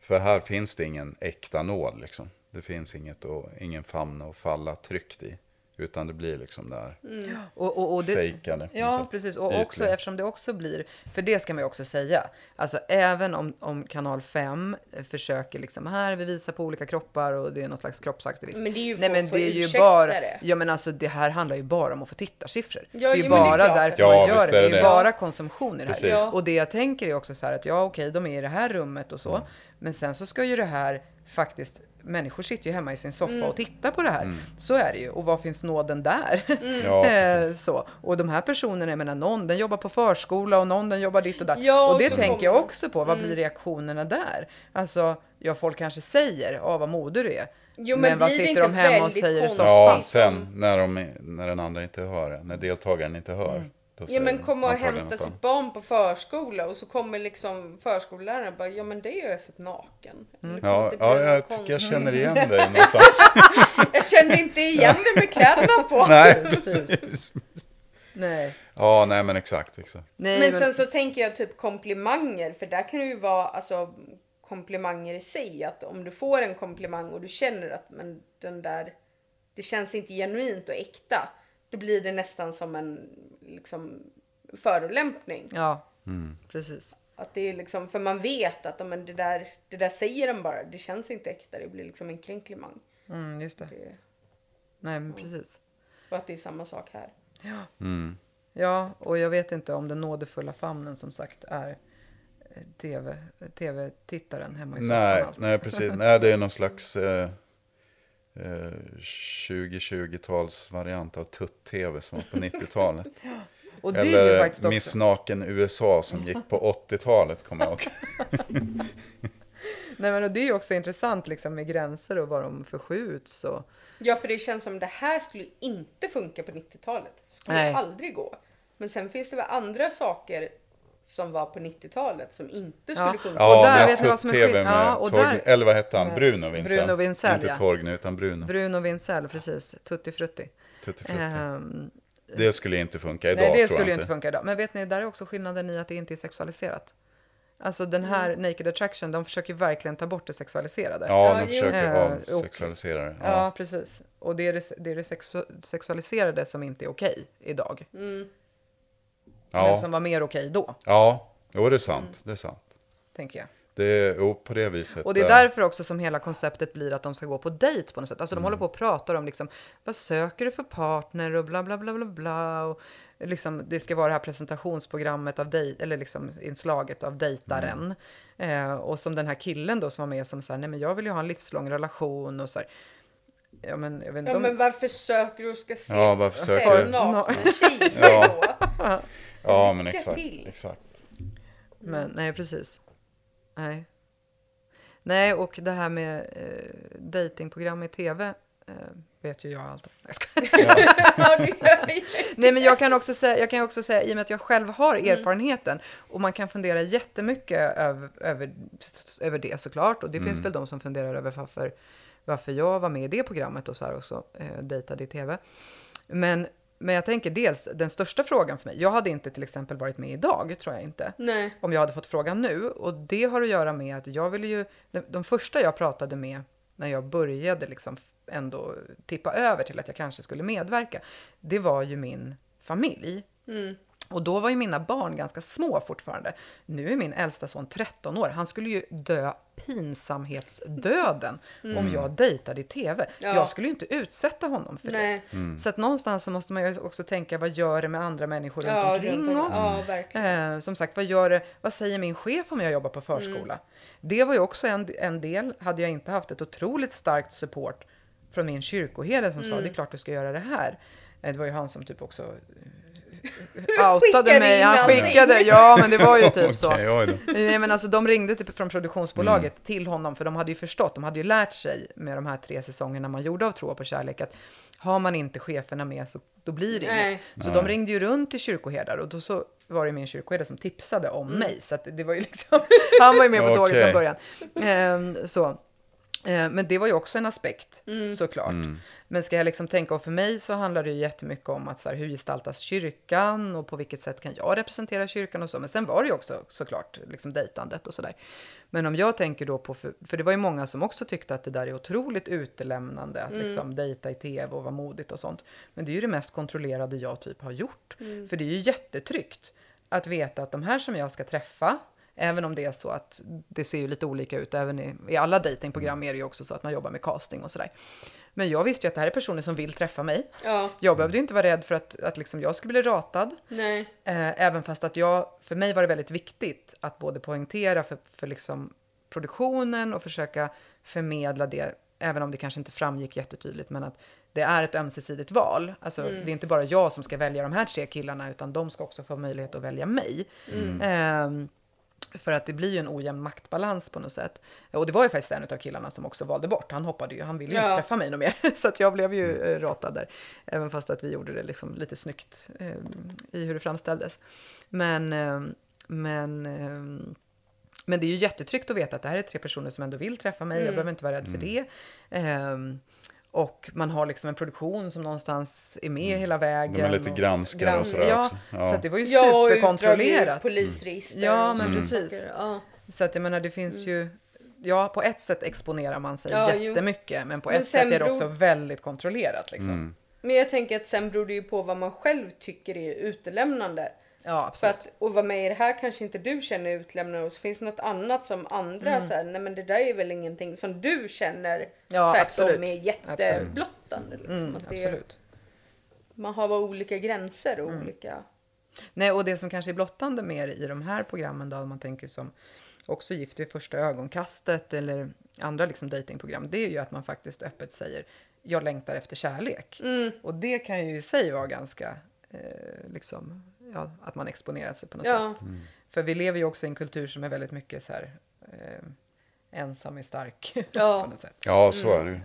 För här finns det ingen äkta nåd liksom. Det finns inget och, ingen famn att falla tryggt i. Utan det blir liksom där Mm. Och, och, och det, fejkade. på Ja, sätt. precis. Och Ytliga. också eftersom det också blir, för det ska man ju också säga, alltså även om, om kanal 5 försöker liksom här, vi visar på olika kroppar och det är någon slags kroppsaktivism. Men det är ju Nej, men det är ju bara, det. ja men alltså det här handlar ju bara om att få tittarsiffror. Ja, det är ju det är bara klart. därför Ja, man gör det. är Det är det ju det. bara konsumtion i det här. Precis. Ja. Och det jag tänker är också så här att ja okej, de är i det här rummet och så, Mm. men sen så ska ju det här faktiskt Människor sitter ju hemma i sin soffa Mm. och tittar på det här. Så är det ju. Och var finns nåden där? Mm. <laughs> Så. Och de här personerna, jag menar någon den jobbar på förskola och någon den jobbar dit och där. Ja, och och det tänker kommer- jag också på. Vad Mm. blir reaktionerna där? Alltså, ja folk kanske säger, ja vad modig du är. Jo, men men vad sitter de hemma och säger i soffan? Ja, sen när, de, när den andra inte hör det, när deltagaren inte hör. Då Ja men komma och hämta sitt barn på förskola och så kommer liksom förskolläraren bara ja men det är jag sett naken. Liksom, Ja, ja, jag tycker jag konstigt. känner igen <laughs> dig någonstans. <laughs> Jag kände inte igen det med kläderna på. <laughs> nej, Precis. Nej. Ja, nej men exakt, exakt. Nej, Men sen så tänker jag typ komplimanger för där kan det ju vara alltså komplimanger i sig. Att om du får en komplimang och du känner att men den där det känns inte genuint och äkta. Då blir det nästan som en liksom förolämpning. Ja, Mm. precis. Att det är liksom, för man vet att ja, men det, där, det där säger den bara, det känns inte äkta, det blir liksom en kränklimang. Mm, just det. Det, Nej, men precis. och att det är samma sak här. Mm. Ja, och jag vet inte om den nådefulla famnen som sagt är eh, TV, tv-tittaren hemma i soffan. Nej, nej, precis. Nej, det är någon slags eh, eh, 2020-tals variant av tutt-tv som var på <laughs> 90-talet. Och det är ju Eller. Miss Naken USA som gick på <laughs> 80-talet, kommer jag ihåg. <laughs> Nej, men och det är ju också intressant liksom med gränser och var de förskjuts och... Ja, för det känns som det här skulle inte funka på 90-talet. Det skulle Nej. aldrig gå. Men sen finns det väl andra saker som var på 90-talet som inte skulle Ja. funka. Ja. Ja, där vet ni vad som är tutt-tv skill- med Ja, och Torg, där- eller vad hette han? Bruno Vincent. Bruno Vincent, Inte ja. Torgny, utan Bruno. Bruno Vincell, precis. Tutti frutti. Tutti frutti. Ehm, Det skulle inte funka idag, nej, det tror skulle jag ju inte funka idag. Men vet ni, där är också skillnaden i att det inte är sexualiserat. Alltså den här Mm. Naked Attraction, de försöker verkligen ta bort det sexualiserade. Ja, de försöker Eh, och- avsexualisera det. Ja, Ja. precis. Och det är det, det, är det sexu sexualiserade som inte är okej idag. Men Ja, som var mer okej då, ja. Jo, det är sant. Det är sant. tänker jag. Det är, jo, på det viset. Och det är eh, därför också som hela konceptet blir att de ska gå på dejt på något sätt. Alltså de håller Mm. på och pratar om liksom, vad söker du för partner och bla bla bla bla bla. Och liksom, det ska vara det här presentationsprogrammet av dejt, eller liksom inslaget av dejtaren. Mm. Eh, och som den här killen då som var med som sa, nej men jag vill ju ha en livslång relation och så här. Ja men jag vet inte Ja, om... men varför söker du och ska se Ja, varför söker du? nakna tjejer Ja. då? Ja, men exakt. till. exakt. Men nej, precis. Nej. Nej, och det här med eh, datingprogram i tv eh, vet ju jag allt om. Nej, jag jag. <laughs> Nej, men jag kan också säga, jag kan också säga, i och med att jag själv har erfarenheten, och man kan fundera jättemycket över, över, över det såklart, och det finns väl de som funderar över varför, varför jag var med i det programmet och så här också, eh, dejtade i tv. Men, men jag tänker dels, den största frågan för mig, jag hade inte till exempel varit med idag, tror jag inte Nej. om jag hade fått frågan nu. Och det har att göra med att jag ville ju, de, de första jag pratade med när jag började liksom ändå tippa över till att jag kanske skulle medverka, det var ju min familj. Och då var ju mina barn ganska små fortfarande. Nu är min äldsta son 13 år. Han skulle ju dö pinsamhetsdöden om jag dejtade i tv. Ja. Jag skulle ju inte utsätta honom för Nej. det. Så att någonstans så måste man ju också tänka, vad gör det med andra människor runt Ja, omkring runt om- oss? ja, verkligen. Eh, som sagt, vad, gör det, vad säger min chef om jag jobbar på förskola? Det var ju också en, en del. Hade jag inte haft ett otroligt starkt support från min kyrkoherde som sa, det är klart du ska göra det här. Eh, Det var ju han som typ också outade mig. Han skickade, ja men det var ju typ så. <laughs> Nej, men alltså, de ringde typ från produktionsbolaget till honom för de hade ju förstått, de hade ju lärt sig med de här tre säsongerna man gjorde av Tro på kärlek att har man inte cheferna med så då blir det Nej. inget. Så de ringde ju runt till kyrkoherdar och då så var det min kyrkoherde som tipsade om mig. Så att det var ju liksom, <laughs> han var ju med på tåget Okej. från början. Ehm, så. Eh, Men det var ju också en aspekt såklart. Men ska jag liksom tänka, och för mig så handlar det ju jättemycket om att så här, hur gestaltas kyrkan och på vilket sätt kan jag representera kyrkan och så. Men sen var det ju också såklart liksom dejtandet och sådär. Men om jag tänker då på, för, för det var ju många som också tyckte att det där är otroligt utelämnande att liksom dejta i tv och vara modigt och sånt. Men det är ju det mest kontrollerade jag typ har gjort. För det är ju jättetryggt att veta att de här som jag ska träffa, Även om det är så att det ser ju lite olika ut, även i, i alla datingprogram är det ju också så att man jobbar med casting och sådär. Men jag visste ju att det här är personer som vill träffa mig. Ja, Jag behövde ju inte vara rädd för att, att liksom jag skulle bli ratad. nej. Eh, även fast att jag, för mig var det väldigt viktigt att både poängtera för, för liksom produktionen och försöka förmedla det, även om det kanske inte framgick jättetydligt, men att det är ett ömsesidigt val. Alltså, Det är inte bara jag som ska välja de här tre killarna, utan de ska också få möjlighet att välja mig. Ehm, för att det blir ju en ojämn maktbalans på något sätt. Och det var ju faktiskt en av killarna som också valde bort. Han hoppade ju, han ville ju Ja. inte träffa mig något mer. <laughs> Så att jag blev ju eh, ratad där. Även fast att vi gjorde det liksom lite snyggt eh, i hur det framställdes. Men, eh, men, eh, men det är ju jättetryggt att veta att det här är tre personer som ändå vill träffa mig. Jag behöver inte vara rädd för det. Och man har liksom en produktion som någonstans är med hela vägen. De är lite och- granskare och Grann- sådär ja, också. Ja. så att det var ju Ja, och superkontrollerat. polisregister. Ja, och men såna precis. Ja. Så att jag menar, det finns ju... Ja, på ett sätt exponerar man sig Ja, jo. jättemycket, men på Men ett sätt är det också väldigt kontrollerat. Liksom. Mm. Men jag tänker att sen beror det ju på vad man själv tycker är utelämnande. Ja, För absolut. att, och vara med i det här kanske inte du känner utlämnande och så finns det något annat som andra Mm. säger, nej men det där är väl ingenting som du känner Ja, tvärtom är jätteblottande. Liksom. Mm, att det, absolut. man har bara olika gränser och Mm. olika... Nej, och det som kanske är blottande mer i de här programmen, då, om man tänker som också Gift vid första ögonkastet eller andra liksom datingprogram, det är ju att man faktiskt öppet säger jag längtar efter kärlek. Mm. Och det kan ju i sig vara ganska, eh, liksom, ja, att man exponerar sig på något Ja. sätt. För vi lever ju också i en kultur som är väldigt mycket så här, eh, ensam är stark. <laughs> Ja. på något sätt. Ja, så är det ju.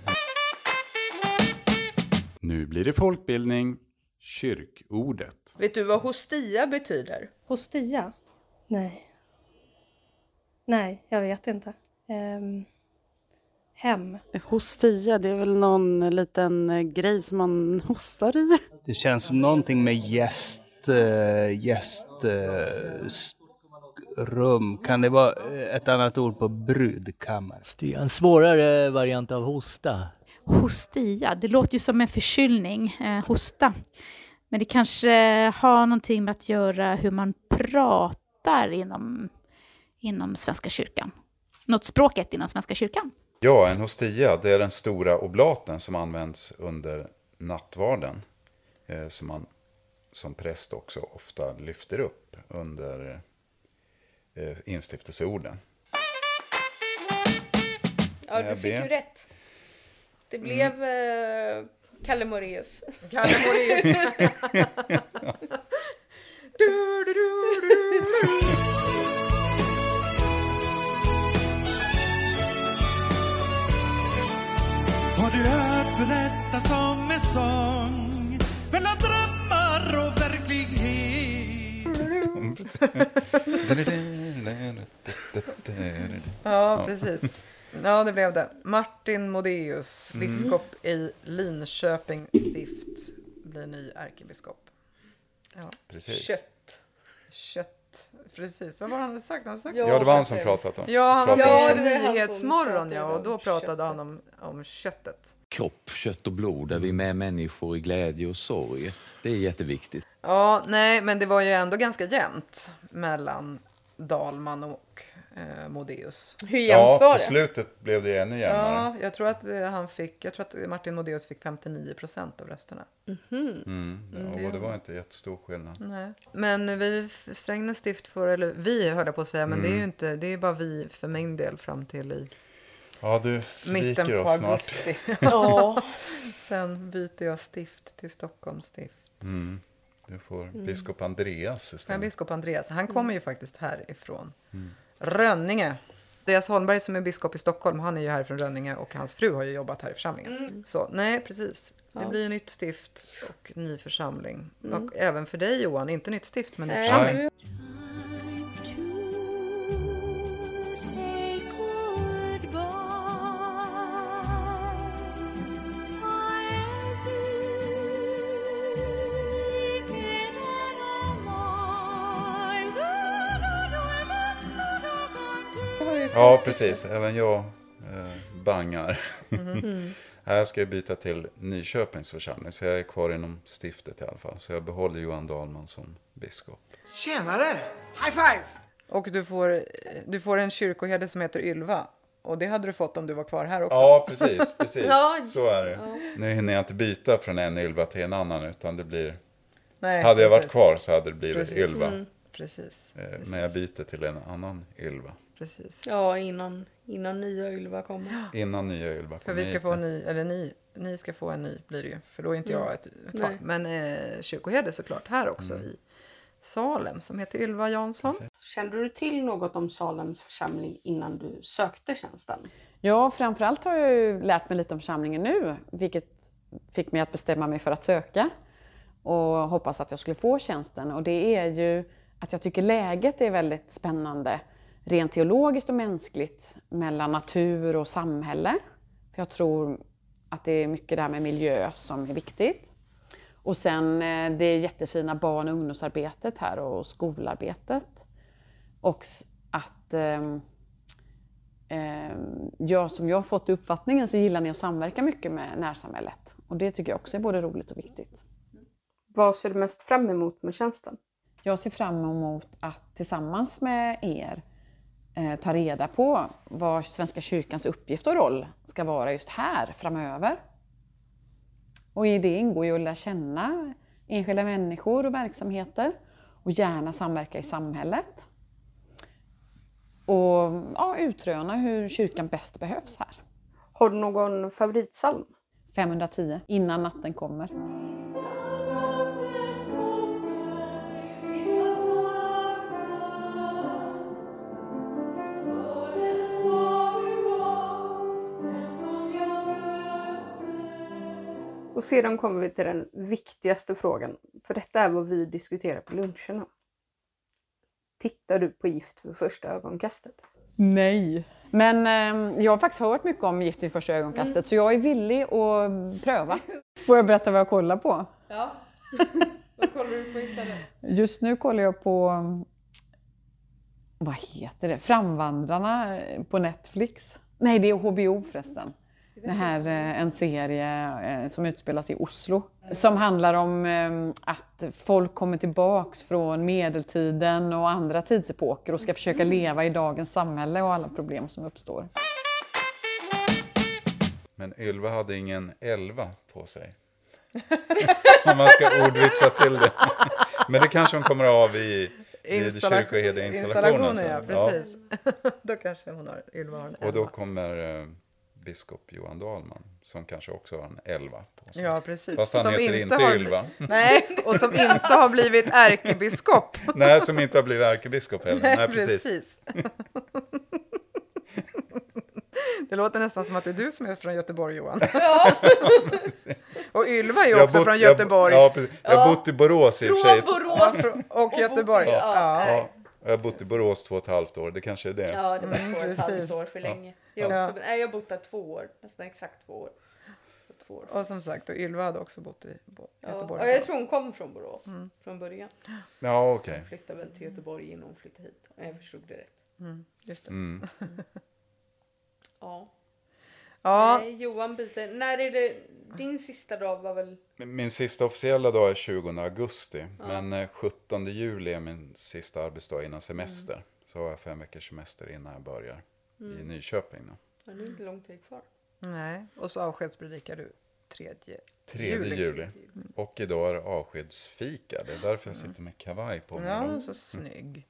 Nu blir det folkbildning. Kyrkordet. Vet du vad hostia betyder? Hostia? Nej. Nej, jag vet inte. Ehm, hem. Hostia, det är väl någon liten eh, grej som man hostar i? Det känns som någonting med gäst... Uh, gäst... eh, s- rum. Kan det vara eh, ett annat ord på brudkammare? Det är en svårare variant av hosta. Hostia, det låter ju som en förkylning, eh, hosta. Men det kanske har någonting med att göra hur man pratar inom, inom Svenska kyrkan. Något språket inom Svenska kyrkan. Ja, en hostia, det är den stora oblaten som används under nattvarden. Eh, som man som präst också ofta lyfter upp under eh, instiftelseorden. Ja, du fick ju rätt. Det blev eh, Kalle Moraeus. Kalle <laughs> du, du, du, du. Har du hört berättas om en sång mellan drömmar och verklighet? <laughs> Ja, precis. Ja, det blev det. Martin Modéus, biskop i Linköping stift, blir ny ärkebiskop. Ja. Precis. Kött. Kött. Precis, vad var han hade sagt? Han sagt? Ja, Ja, det var han som pratat om. Ja, han var Ja, med det i Nyhetsmorgon, ja, pratade och då pratade köttet. han om, om köttet. Kropp, kött och blod, där vi är med människor i glädje och sorg. Det är jätteviktigt. Ja, nej, men det var ju ändå ganska jämnt mellan Dalman och eh, Modéus. Hur Ja, på slutet blev det ännu jämnare. Ja, jag tror att eh, han fick, jag tror att Martin Modéus fick 59 procent av rösterna. Mm. Så Ja, det- det var inte jättestor skillnad. Nej. Men vi, Strängnäs stift får, eller vi höll jag på att säga, men det är ju Mm. inte, det är bara vi för min del fram till i Ja, du mitten sviker på oss snart. augusti. <laughs> Ja. <laughs> Sen byter jag stift till Stockholms stift. Mm. Du får Mm. biskop Andreas istället. biskop Andreas, han kommer ju faktiskt härifrån Mm. Rönninge. Andreas Holmberg som är biskop i Stockholm, han är ju härifrån Rönninge och hans fru har ju jobbat här i församlingen. Mm. Så nej, precis. Det Ja. blir nytt stift och ny församling. Mm. Och även för dig Johan, inte nytt stift men ny Nej. församling. Ja, precis. Även jag eh, bangar. <laughs> Mm. Jag ska byta till Nyköpings församling, så jag är kvar inom stiftet i alla fall. Så jag behåller Johan Dahlman som biskop. Tjenare! High five! Och du får, du får en kyrkoherde som heter Ylva. Och det hade du fått om du var kvar här också. Ja, precis. precis. <laughs> Ja, Så är det. ja. Nu hinner jag inte byta från en Ylva till en annan, utan det blir... Nej, hade jag varit precis. kvar så hade det blivit Precis. Ylva. Mm. Precis, Eh, precis. Men jag byter till en annan Ylva. Precis. Ja, innan, innan nya Ylva kommer. Innan nya Ylva För kommer vi ska hit. få en ny, eller ni, ni ska få en ny blir det ju. För då är inte Mm. jag ett, kvar. Nej. Men eh, kyrkoherde såklart här också Mm. i Salem som heter Ylva Jansson. Kände du till något om Salems församling innan du sökte tjänsten? Ja, framförallt har jag ju lärt mig lite om församlingen nu, vilket fick mig att bestämma mig för att söka och hoppas att jag skulle få tjänsten. Och det är ju att jag tycker läget är väldigt spännande, rent teologiskt och mänskligt, mellan natur och samhälle. För jag tror att det är mycket där med miljö som är viktigt. Och sen eh, det jättefina barn och ungdomsarbetet här och skolarbetet. Och att ehm, jag, som jag har fått uppfattningen så gillar ni att samverka mycket med närsamhället. Och det tycker jag också är både roligt och viktigt. Vad ser du mest fram emot med tjänsten? Jag ser fram emot att tillsammans med er eh, ta reda på vad Svenska kyrkans uppgift och roll ska vara just här framöver. Och i det ingår ju att lära känna enskilda människor och verksamheter och gärna samverka i samhället. Och ja, utröna hur kyrkan bäst behövs här. Har du någon favoritsalm? 510, innan natten kommer. Och sedan kommer vi till den viktigaste frågan. För detta är vad vi diskuterar på luncherna. Tittar du på Gift vid första ögonkastet? Nej. Men eh, jag har faktiskt hört mycket om Gift vid första ögonkastet så jag är villig att pröva. <laughs> Får jag berätta vad jag kollar på? Ja. <laughs> vad kollar du på istället? Just nu kollar jag på, vad heter det, Framvandrarna eh, på Netflix. Nej, det är HBO förresten. Det här eh, en serie eh, som utspelas i Oslo. Som handlar om eh, att folk kommer tillbaks från medeltiden och andra tidsepoker och ska försöka leva i dagens samhälle och alla problem som uppstår. Men Ylva hade ingen elva på sig. <laughs> Om man ska ordvitsa till det. Men det kanske hon kommer av i, Installa- kyrkoherdeinstallationen installationen, ja, precis. <laughs> då kanske hon har, Ylva har en Och då elva. kommer eh, biskop Johan Dahlman, som kanske också har en elva på sig. Ja, precis. Fast han Som heter inte inte har- Ylva. Nej, och som inte har blivit ärkebiskop. <laughs> Nej, som inte har blivit ärkebiskop heller. Nej, Nej, precis. precis. <laughs> Det låter nästan som att det är du som är från Göteborg, Johan. <laughs> Ja. och Ylva är ju Jag också bott- från jag- Göteborg. Ja, precis. Jag har bott i Borås i och för sig. Borås och Göteborg. Ja. Ja. Ja, jag har bott i Borås två och ett halvt år, det kanske är det. Ja, det var Mm, två och ett halvt år för länge. Ja. Jag, också, nej, jag har bott där två år, nästan exakt två år. Två år. Och som sagt, och Ylva hade också bott i Bo- Göteborg. ja, jag tror hon kom från Borås Mm. från början. Ja, okej. Hon flyttade väl till Göteborg innan hon flyttade hit. Om jag förstod det rätt. Mm, just det. Mm. Ja. Ja. Nej, Johan byter. När är det din sista dag var väl... Min sista officiella dag är 20 augusti. Men eh, 17 juli är min sista arbetsdag innan semester. Så har jag fem veckors semester innan jag börjar i Nyköping. Då. Ja, det är inte lång tid kvar. Nej, och så avskedspredikar du tredje 3 juli. Och idag är det avskedsfika. Det är därför jag sitter med kavaj på mig. Ja, så snygg.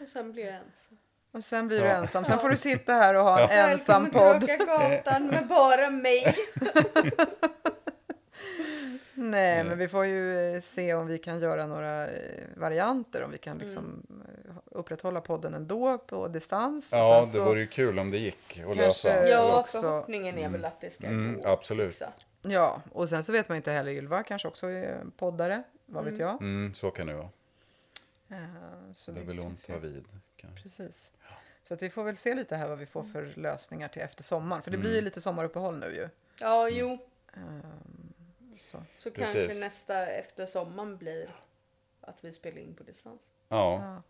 Och sen blir jag ensam. Och sen blir du Ja. ensam. Sen får du sitta här och ha en ensam Välkommen podd. Raka gatan med bara mig. <laughs> Nej, men vi får ju eh, se om vi kan göra några eh, varianter. Om vi kan liksom eh, upprätthålla podden ändå på distans. Ja, det så- vore ju kul om det gick att lösa. Ja, också- förhoppningen är väl att det ska Mm, gå absolut. fixa. Ja, och sen så vet man inte heller. Ylva kanske också är poddare. Vad vet jag? Mm, så kan det vara. Eh, Så Det vi vill hon ta vid. kanske. Precis. Så att vi får väl se lite här vad vi får för lösningar till efter sommaren. För det blir ju Mm. lite sommaruppehåll nu ju. Ja, jo. Ehm, Så. Så Precis. kanske nästa efter sommaren blir att vi spelar in på distans. Ja.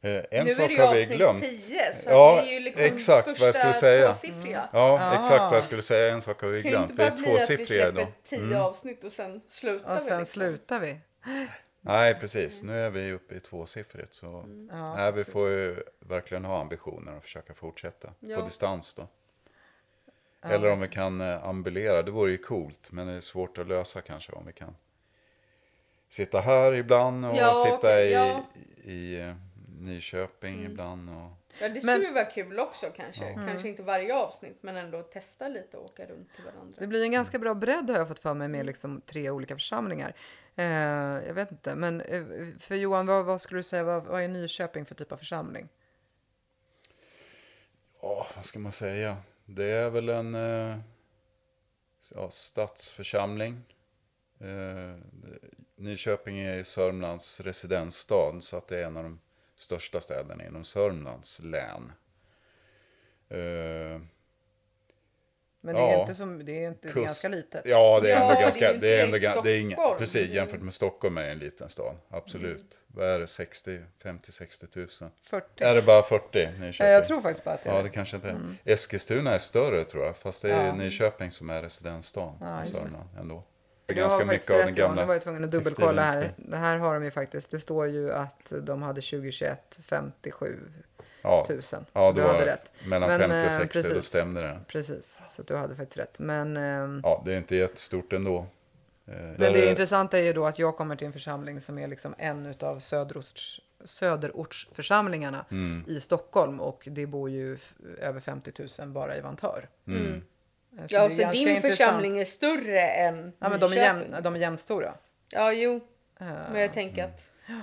Eh, En nu är det sak ju har vi avsnitt glömt. 10, så Ja, det är ju liksom exakt vad första jag skulle säga. tvåsiffriga. Ja, Ah. exakt vad jag skulle säga. En sak har vi Det kan ju glömt. inte Vi är bara bli att vi tvåsiffriga släpper idag. 10 Mm. avsnitt och sen slutar Och vi. sen liksom. slutar vi. Nej, precis. Nu är vi uppe i tvåsiffrigt. Så Mm. Ja, nej, vi får ju verkligen ha ambitioner och försöka fortsätta Ja. på distans då. Eller om vi kan eh, ambulera, det vore ju coolt. Men det är svårt att lösa kanske om vi kan sitta här ibland och Ja, sitta okej, i, ja. i eh, Nyköping Mm. ibland. Och... Ja, det skulle Men- ju vara kul också kanske. Mm. Kanske inte varje avsnitt, men ändå testa lite och åka runt till varandra. Det blir en ganska bra bredd har jag fått för mig med liksom tre olika församlingar. Eh, jag vet inte, men eh, för Johan, vad, vad skulle du säga, vad, vad är Nyköping för typ av församling? Ja, vad ska man säga? Det är väl en eh, ja, stadsförsamling. Eh, Nyköping är ju Sörmlands residensstad så att det är en av de största städerna inom Sörmlands län. Eh, men det är Ja. inte som, det är inte kust- ganska litet. Ja, det är Ja, ändå det är ganska... Det är ändå, direkt ga- det är inga, precis, jämfört med Stockholm är det en liten stad. Absolut. Vad är det? 60, 50, 60 tusen? 40. Är det bara 40 Nyköping? Eh, jag tror faktiskt bara att det är Ja, det. kanske inte är. Eskilstuna är större tror jag. Fast det är Ja. Nyköping som är residensstaden Ja, i. Sörmland ändå. Det är Du har ganska faktiskt mycket av rätt den Johan, gamla nu var jag tvungen att dubbelkolla här. Det här har de ju faktiskt. Det står ju att de hade 2021 57 Ja, 000. Så ja du då hade rätt. mellan Men, 50 och eh, 60, då precis. stämde det. Precis, så att du hade faktiskt rätt. Men, ehm, Ja, det är inte jättestort ändå. Eh, men det är- intressanta är ju då att jag kommer till en församling som är liksom en utav söderorts, söderortsförsamlingarna Mm. i Stockholm och det bor ju över 50 000 bara i Vantör. Mm. Eh, Ja, det är så din intressant. församling är större än Ja, men de är, jämn, de är jämnstora. Ja, jo. Eh, Men jag tänker att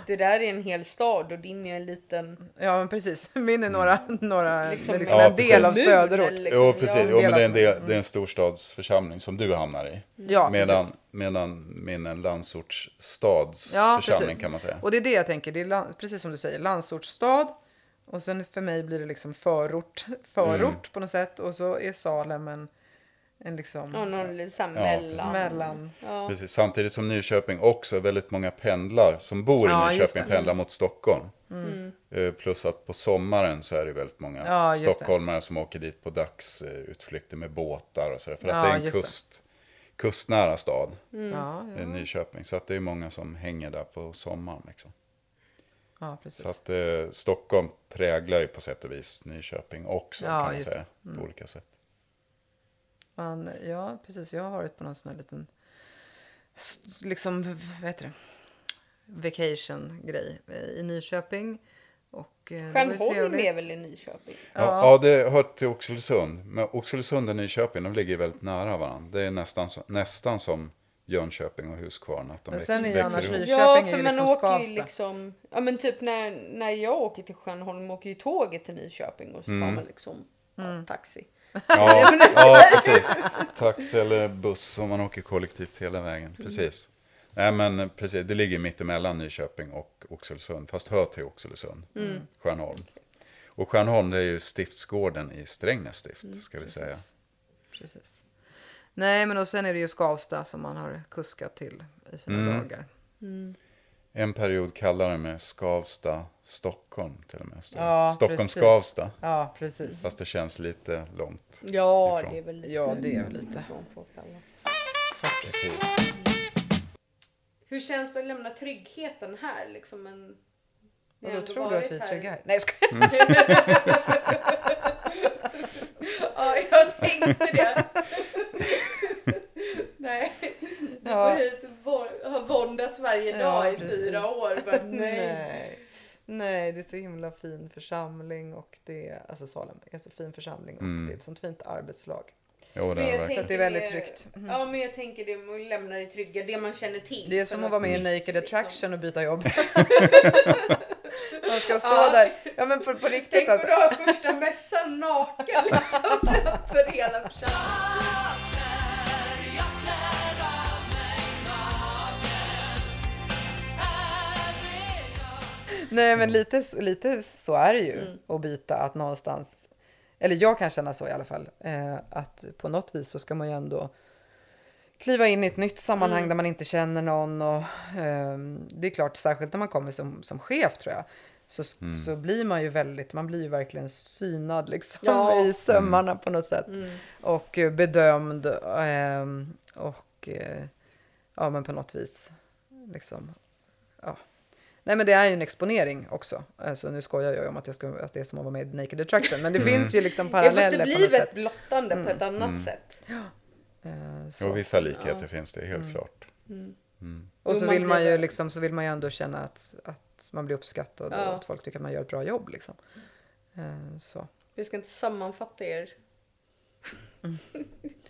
det där är en hel stad och din är en liten... Ja, men precis. <laughs> Min är några, några Liksom- liksom Ja, en del av precis. söderort. Liksom. Jo, Ja, precis. Jo, men det är en, del, det är en storstadsförsamling som du hamnar i. Ja, medan, precis. medan min är en landsortsstads Ja, precis. kan man säga. Och det är det jag tänker. Det är lan- precis som du säger, landsortsstad. Och sen för mig blir det liksom förort, förort Mm. på något sätt. Och så är Salem en, en liksom Ja, någon såhär Ja, mellan. mellan. Ja. Precis, samtidigt som Nyköping också väldigt många pendlar som bor i Ja, Nyköping pendlar mot Stockholm. Mm. Eh, Plus att på sommaren så är det väldigt många Ja, just det. stockholmare som åker dit på dagsutflykter med båtar och sådär. För att Ja, det är en just det. kust, kustnära stad, Mm. Ja, ja. Nyköping. Så att det är många som hänger där på sommaren. Liksom. ja, precis. Så att eh, Stockholm präglar ju på sätt och vis Nyköping också Ja, kan man säga. Mm. På olika sätt. Man, ja, precis. Jag har varit på någon sån här liten, liksom, vad heter det, vacation-grej i Nyköping. Och, eh, Stjärnholm är väl i Nyköping? Ja. Ja, det hör till Oxelösund. Men Oxelösund och Nyköping, de ligger väldigt nära varandra. Det är nästan, nästan som Jönköping och Huskvarna. Att de Men växer, sen är ju växer annars ihop. Nyköping Ja, är för ju man liksom åker ju liksom... Ja, men typ när, när jag åker till Stjärnholm åker ju tåget till Nyköping och så tar Mm. man liksom ja, taxi. Ja, <laughs> ja, precis. <laughs> Taxi eller buss om man åker kollektivt hela vägen. Mm. Precis. Nej, men precis. Det ligger mitt emellan Nyköping och Oxelösund. Fast hör till Oxelösund. Mm. Stjärnholm. Och Stjärnholm det är ju stiftsgården i Strängnäs stift, Mm, ska vi säga. Precis. Nej, men och sen är det ju Skavsta som man har kuskat till i sina Mm. dagar. En period kallade det med Skavsta, Stockholm till och med. Ja, Stockholm, precis. Skavsta. Ja, precis. Fast det känns lite långt. Ja, Ifrån. det är väl lite... Ja, det är väl lite. Precis. Hur känns det att lämna tryggheten här? Liksom en... Vadå, ändå tror du att vi är trygga här? Nej, jag Mm. skojar. <laughs> ja, jag tänkte det. <laughs> Nej, du Ja. går hit våndats varje Ja, dag i precis. fyra år. <laughs> Nej. Nej. Nej, det är så himla fin församling och det är, alltså Salem är så fin församling och Mm. det är ett sånt fint arbetslag. Jo, det Men är jag det Så att det är väldigt tryggt. Mm. Ja, men jag tänker det med att lämna det trygga, det man känner till. Det är som att vara med i Naked liksom. Attraction och byta jobb. <laughs> Man ska stå Ja. där. Ja men på, på riktigt Tänk alltså. att du har första mässan naken liksom <laughs> för hela församlingen. Nej men lite, så- lite så är det ju Mm. att byta att någonstans, eller jag kan känna så i alla fall, eh, att på något vis så ska man ju ändå kliva in i ett nytt sammanhang Mm. där man inte känner någon och ehm, det är klart särskilt när man kommer som, som chef tror jag så, Mm. så blir man ju väldigt, man blir ju verkligen synad liksom Ja. <laughs> i sömmarna på något sätt Mm. och eh, bedömd ehm, och eh, ja men på något vis liksom ja. Nej men det är ju en exponering också. Alltså nu skojar jag ju om att, jag ska, att det är som att vara med i Naked Attraction. Men det Mm. finns ju liksom Ja, paralleller fast det på blir ett blottande på ett annat Mm. sätt. Eh, så. Jo, vissa likheter Ja. finns det helt Mm. klart. Mm. Mm. Och så vill man ju liksom, så vill man ju ändå känna att, att man blir uppskattad Ja. och att folk tycker att man gör ett bra jobb liksom. Eh, så. Vi ska inte sammanfatta er. Mm.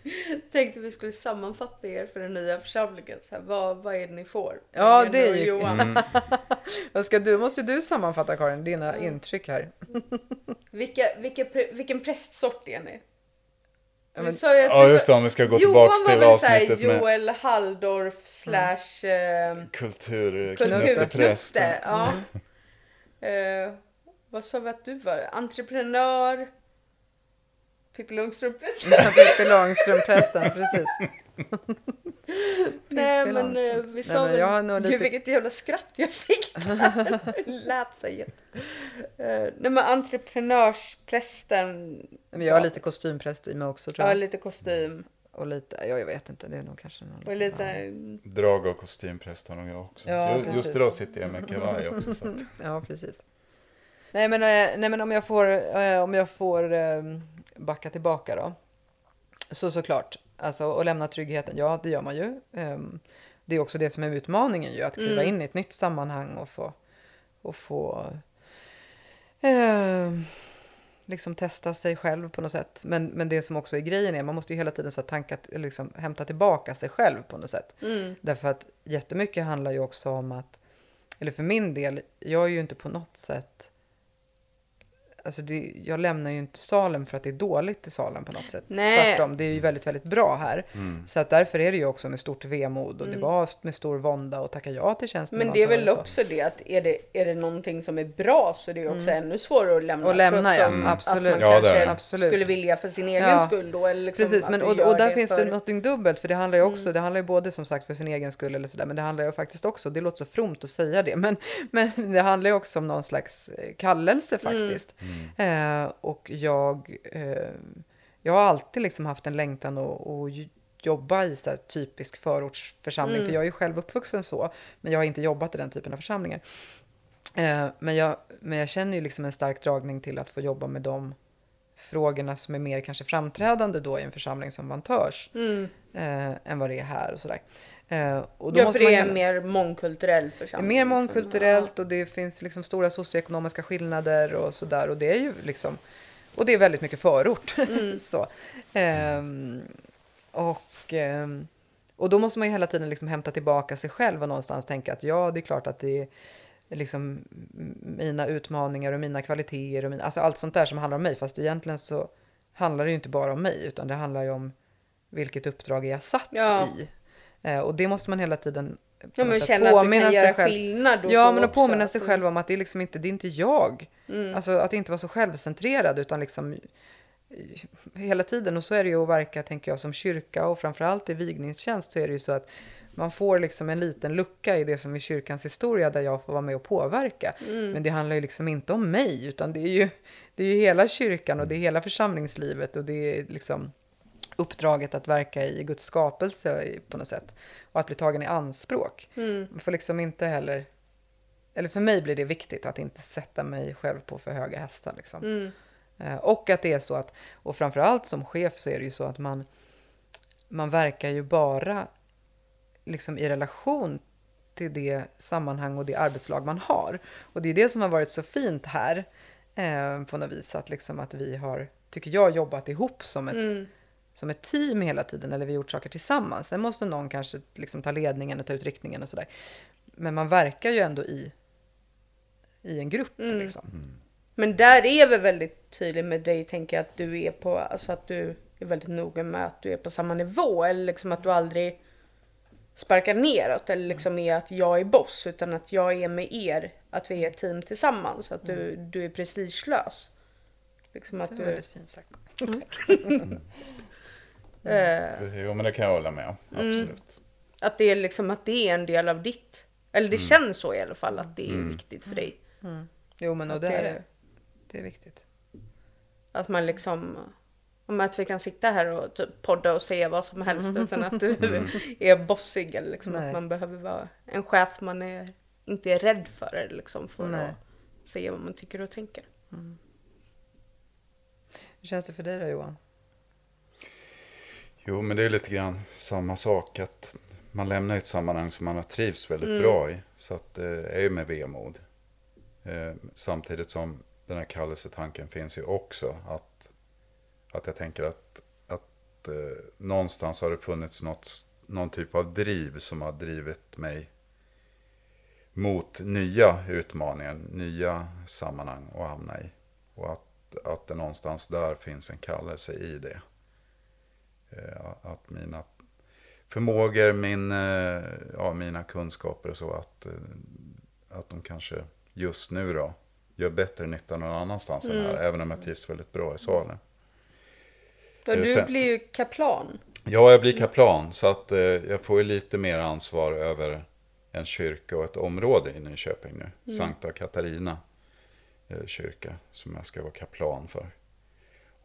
<laughs> Tänkte vi skulle sammanfatta er för den nya församlingen. Så här, vad, vad är det ni får? Ja, Jenny det är ju- Johan. Mm. <laughs> Vad ska du, måste du sammanfatta Karin, dina intryck här. <laughs> Vilka, vilka, vilken prästsort är ni? Ja, Vi men- Ja, just det, om vi ska gå var till avsnittet med Joel Halldorf slash eh, kulturknutteprästen. kulturknutte. Ja. Mm. Eh, vad sa vi att du var? Entreprenör? Pippi Långstrump-präst? <laughs> Pippi Långstrump-prästen, precis. <laughs> Nej men eh, vi Nej, sa men väl... jag har nog Gud lite- vilket jävla skratt jag fick där. <laughs> Det lät så jätte... Eh, nej men entreprenörsprästen. Men jag har lite kostympräst i mig också tror Ja, jag. lite kostym. Och lite, ja, jag vet inte, det är nog kanske någon Och lite... Drag och kostympräst har nog jag också. Ja, Ju- Just idag sitter jag med kavaj också. Så Ja, precis. Nej, men, eh, nej, men om jag får, eh, om jag får eh, backa tillbaka då. Så såklart, alltså att lämna tryggheten, ja det gör man ju. Ehm, Det är också det som är utmaningen ju, att kliva Mm. in i ett nytt sammanhang och få, och få eh, liksom testa sig själv på något sätt. Men, men det som också är grejen är, man måste ju hela tiden så tanka, liksom, hämta tillbaka sig själv på något sätt. Mm. Därför att jättemycket handlar ju också om att, eller för min del, jag är ju inte på något sätt, alltså det, jag lämnar ju inte salen för att det är dåligt i salen på något sätt. Nej. Tvärtom, det är ju väldigt, väldigt bra här. Mm. Så att därför är det ju också med stort vemod och det Mm. var med stor vånda och tacka ja till tjänsten. Men det är väl det så. också det att är det, är det någonting som är bra så det är också Mm. ännu svårare att lämna. Och lämna, ja. Mm. Att Absolut. man Ja, det kanske det. Absolut. skulle vilja för sin egen Ja. skull då. Eller liksom Precis, att men, och, och där finns för... det något dubbelt, för det handlar ju också, det handlar ju både som sagt för sin egen skull eller sådär, men det handlar ju faktiskt också, det låter så fromt att säga det, men, <laughs> men det handlar ju också om någon slags eh, kallelse faktiskt. Eh, och jag, eh, jag har alltid liksom haft en längtan att, att jobba i så typisk förortsförsamling, Mm. för jag är ju själv uppvuxen så, men jag har inte jobbat i den typen av församlingar. Eh, men, jag, men jag känner ju liksom en stark dragning till att få jobba med de frågorna som är mer kanske framträdande då i en församling som Vantörs Mm. eh, än vad det är här och sådär. Eh, och då Ja, måste för det man är mer mångkulturell församling. mer liksom. mångkulturellt och det finns liksom stora socioekonomiska skillnader och sådär. Och det är ju liksom, och det är väldigt mycket förort. <laughs> Mm. så. Ehm, och, ehm, och då måste man ju hela tiden liksom hämta tillbaka sig själv och någonstans tänka att ja, det är klart att det är liksom mina utmaningar och mina kvaliteter och mina, alltså allt sånt där som handlar om mig. Fast egentligen så handlar det ju inte bara om mig utan det handlar ju om vilket uppdrag är jag satt Ja. i. Eh, och det måste man hela tiden på Ja, men känna att du påminna kan sig göra själv. skillnad och Ja, men att påminna att sig själv om att det är liksom inte, det är inte jag. Mm. Alltså att inte vara så självcentrerad utan liksom eh, hela tiden. Och så är det ju att verka, tänker jag, som kyrka och framförallt i vigningstjänst så är det ju så att man får liksom en liten lucka i det som är kyrkans historia där jag får vara med och påverka. Mm. Men det handlar ju liksom inte om mig utan det är ju, det är ju hela kyrkan och det är hela församlingslivet och det är liksom uppdraget att verka i Guds skapelse på något sätt. Och att bli tagen i anspråk. Mm. Man får liksom inte heller, eller för mig blir det viktigt att inte sätta mig själv på för höga hästar. Liksom. Mm. Eh, Och att det är så att, och framförallt som chef så är det ju så att man, man verkar ju bara liksom i relation till det sammanhang och det arbetslag man har. Och det är det som har varit så fint här eh, på något vis, att, liksom att vi har, tycker jag, jobbat ihop som ett, Mm. Som ett team hela tiden, eller vi har gjort saker tillsammans. Sen måste någon kanske liksom ta ledningen och ta ut riktningen och sådär. Men man verkar ju ändå i, i en grupp. Mm. Liksom. Men där är vi väldigt tydlig med dig, tänker jag, att du är på, alltså att du är väldigt noga med att du är på samma nivå. Eller liksom att du aldrig sparkar neråt eller liksom är att jag är boss utan att jag är med er, att vi är ett team tillsammans. Att du, du är prestigelös. Liksom att Mm. Det du... var väldigt fint sagt. Mm. <laughs> <laughs> Eh, Jo, men det kan jag hålla med om. Mm. Absolut. Att det är liksom att det är en del av ditt, eller det Mm. känns så i alla fall att det är Mm. viktigt för dig. Mm. Jo, men och Att det är det. Det är viktigt. Att man liksom, om att vi kan sitta här och typ podda och säga vad som helst utan att du Mm. är bossig eller liksom Nej. att man behöver vara en chef man är, inte är rädd för eller liksom för Nej. att säga vad man tycker och tänker. Hur känns det för dig då Johan? Jo, men det är lite grann samma sak. att Man lämnar ett sammanhang som man har trivs väldigt Mm. bra i. Så att det är ju med vemod. Eh, samtidigt som den här kallelsetanken finns ju också. Att, att jag tänker att, att eh, någonstans har det funnits något, någon typ av driv som har drivit mig mot nya utmaningar, nya sammanhang att hamna i. Och att, att det någonstans där finns en kallelse i det. Eh, Att mina förmågor, min, eh, ja, mina kunskaper och så, att, eh, att de kanske just nu då gör bättre nytta någon annanstans än Mm. här, även om jag trivs väldigt bra i salen. För du sen- blir ju kaplan. Ja, jag blir kaplan så att eh, jag får ju lite mer ansvar över en kyrka och ett område i Nyköping nu. Mm. Sankta Katarina eh, kyrka som jag ska vara kaplan för.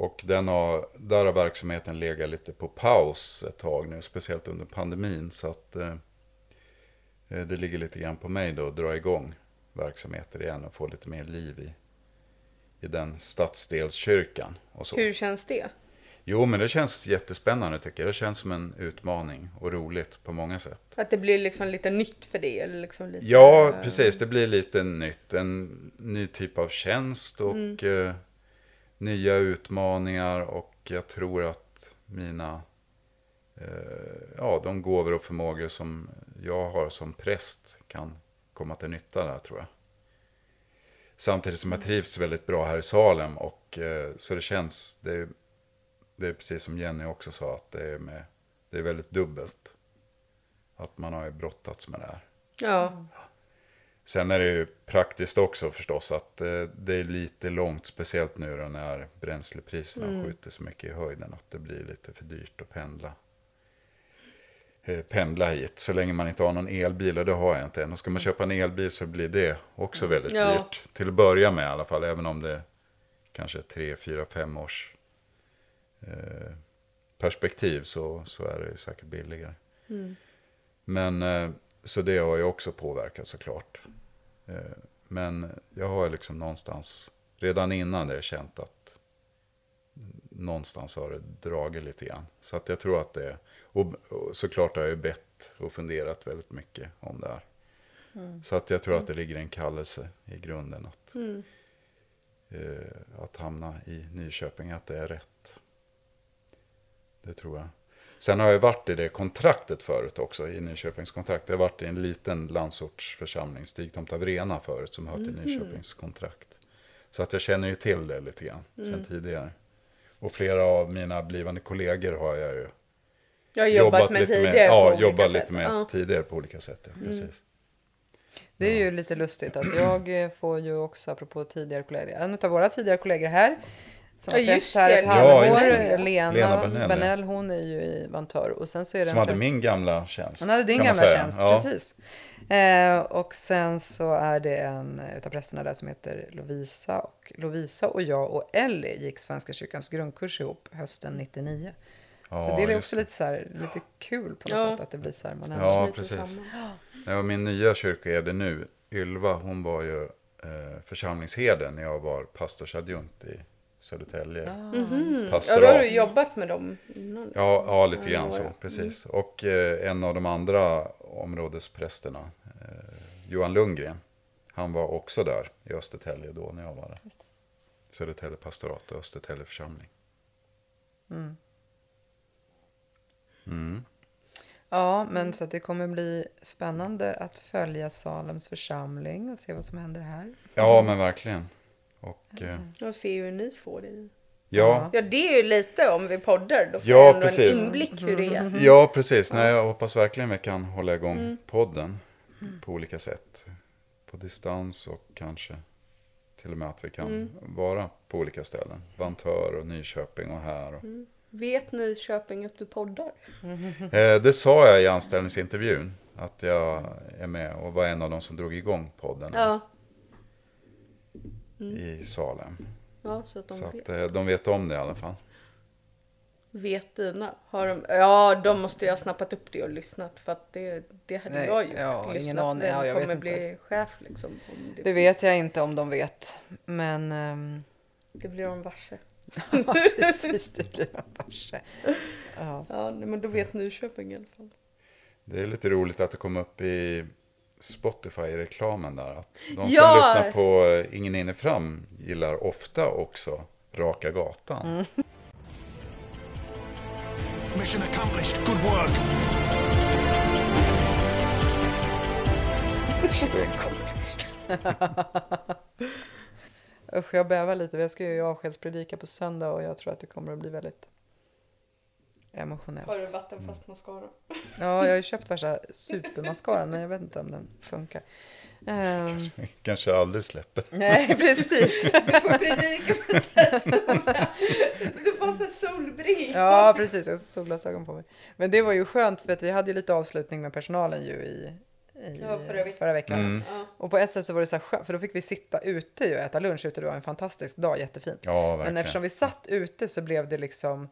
Och den har, där har verksamheten legat lite på paus ett tag nu, speciellt under pandemin. Så att eh, eh, det ligger lite grann på mig då att dra igång verksamheter igen och få lite mer liv i, i den stadsdelskyrkan. Och så. Hur känns det? Jo, men det känns jättespännande tycker jag. Det känns som en utmaning och roligt på många sätt. Att det blir liksom lite nytt för dig? Eller liksom lite, Ja, precis. Det blir lite nytt. En ny typ av tjänst och Mm. Nya utmaningar. Och jag tror att mina, eh, ja, de gåvor och förmågor som jag har som präst kan komma till nytta där tror jag. Samtidigt som jag trivs väldigt bra här i Salem. Och, eh, så det känns, det är, det är precis som Jenny också sa, att det är, med, det är väldigt dubbelt. Att man har ju brottats med det här. Ja. Sen är det ju praktiskt också förstås att eh, det är lite långt, speciellt nu då när bränslepriserna Mm. skjuter så mycket i höjden att det blir lite för dyrt att pendla. Eh, pendla hit, så länge man inte har någon elbil, och det har jag inte än. Och ska man köpa en elbil så blir det också väldigt Ja. dyrt. Till att börja med i alla fall, även om det kanske är tre, fyra, fem års eh, perspektiv så, så är det säkert billigare. Mm. Men eh, så det har ju också påverkat såklart. Eh, Men jag har liksom någonstans, redan innan det känt att någonstans har det dragit lite grann. Så att jag tror att det, och, och såklart har jag ju bett och funderat väldigt mycket om det här. Mm. Så att jag tror att det ligger en kallelse i grunden att, Mm. eh, att hamna i Nyköping, att det är rätt. Det tror jag. Sen har jag varit i det kontraktet förut också, i Nyköpings kontrakt. Jag har varit i en liten landsortsförsamling, Stigtomta Vrena förut, som hör till Mhm. Nyköpings kontrakt. Så att jag känner ju till det lite grann Mm. sen tidigare. Och flera av mina blivande kollegor har jag ju Jag har jobbat med lite tidigare med, på ja, olika jobbat sätt. lite med Ja. tidigare på olika sätt. Ja, Mm. precis. Det är ju lite lustigt att jag får ju också, apropå tidigare kollegor, en av våra tidigare kollegor här, som Ja, har just det, ett Lena. halvår, Ja, just det. Lena, Lena Bernell, ja. hon är ju i Vantör. Och sen så är det Som hade min gamla tjänst. Hon hade din gamla säga. tjänst, Ja. precis. Eh, och sen så är det en utav prästerna där som heter Lovisa. Och Lovisa och jag och Ellie gick Svenska kyrkans grundkurs ihop hösten 99. Ja, så det är också lite, så här, lite kul på något Ja. sätt att det blir så här. Man Ja, lite precis. samma. Ja, min nya kyrkoherde nu, Ylva, hon var ju eh, församlingsherde när jag var pastorsadjunkt i Södertälje. Mhm. Ja, Pastorat. då har du jobbat med dem innan. liksom. Ja, ja lite Ja, grann några så, år. precis. Och eh, en av de andra områdesprästerna, eh, Johan Lundgren, han var också där i Östertälje då när jag var där. Södertälje pastorat och Östertälje församling. Mm. Mm. Ja, men så att det kommer bli spännande att följa Salems församling och se vad som händer här. Ja, men verkligen. Och, eh, Och se hur ni får det. ja, Ja, det är ju lite om vi poddar. Då får Ja, jag ändå precis. en inblick hur det är. ja, precis. Nej, jag hoppas verkligen vi kan hålla igång Mm. podden på olika sätt. På distans och kanske till och med att vi kan Mm. vara på olika ställen. Vantör och Nyköping och här. Och, Vet Nyköping att du poddar? <laughs> Eh, det sa jag i anställningsintervjun. Att jag är med och var en av de som drog igång podden Ja. I Salem. Ja, så att de Så vet. att eh, de vet om det i alla fall. Vet dina? Har de... Ja, de måste ju ha snappat upp det och lyssnat för att det, det hade Nej, jag gjort. ja, ingen lyssnat. aning. Vem Ja, jag vet kommer inte. bli chef liksom? Om det, Det vet jag inte om de vet. Men ehm, det blir de varse. <laughs> ja, precis, det blir man varse. Ja. Ja, men då vet Nyköping i alla fall. Det är lite roligt att det kom upp i Spotify i reklamen där. Att de som Ja! lyssnar på eh, Ingen inne fram gillar ofta också Raka gatan. Mm. Mission accomplished. Good work. <laughs> <laughs> Usch, jag bävar lite. Jag ska ju avskedspredika på söndag och jag tror att det kommer att bli väldigt emotionellt. Har du vattenfast mascara? Ja, jag har ju köpt värsta supermascaran men jag vet inte om den funkar. Ehm, <laughs> Kanske aldrig släpper. nej, precis. <laughs> Du får predika med så här stora... Du får så här solbrillor. Ja, precis. Jag har solglasögon på mig. Men det var ju skönt för att vi hade ju lite avslutning med personalen ju i, i Ja, förra veckan. förra veckan. Mm. Och på ett sätt så var det så här skönt, för då fick vi sitta ute och äta lunch ute. Det var en fantastisk dag, jättefint. Ja, Men eftersom vi satt ute så blev det liksom,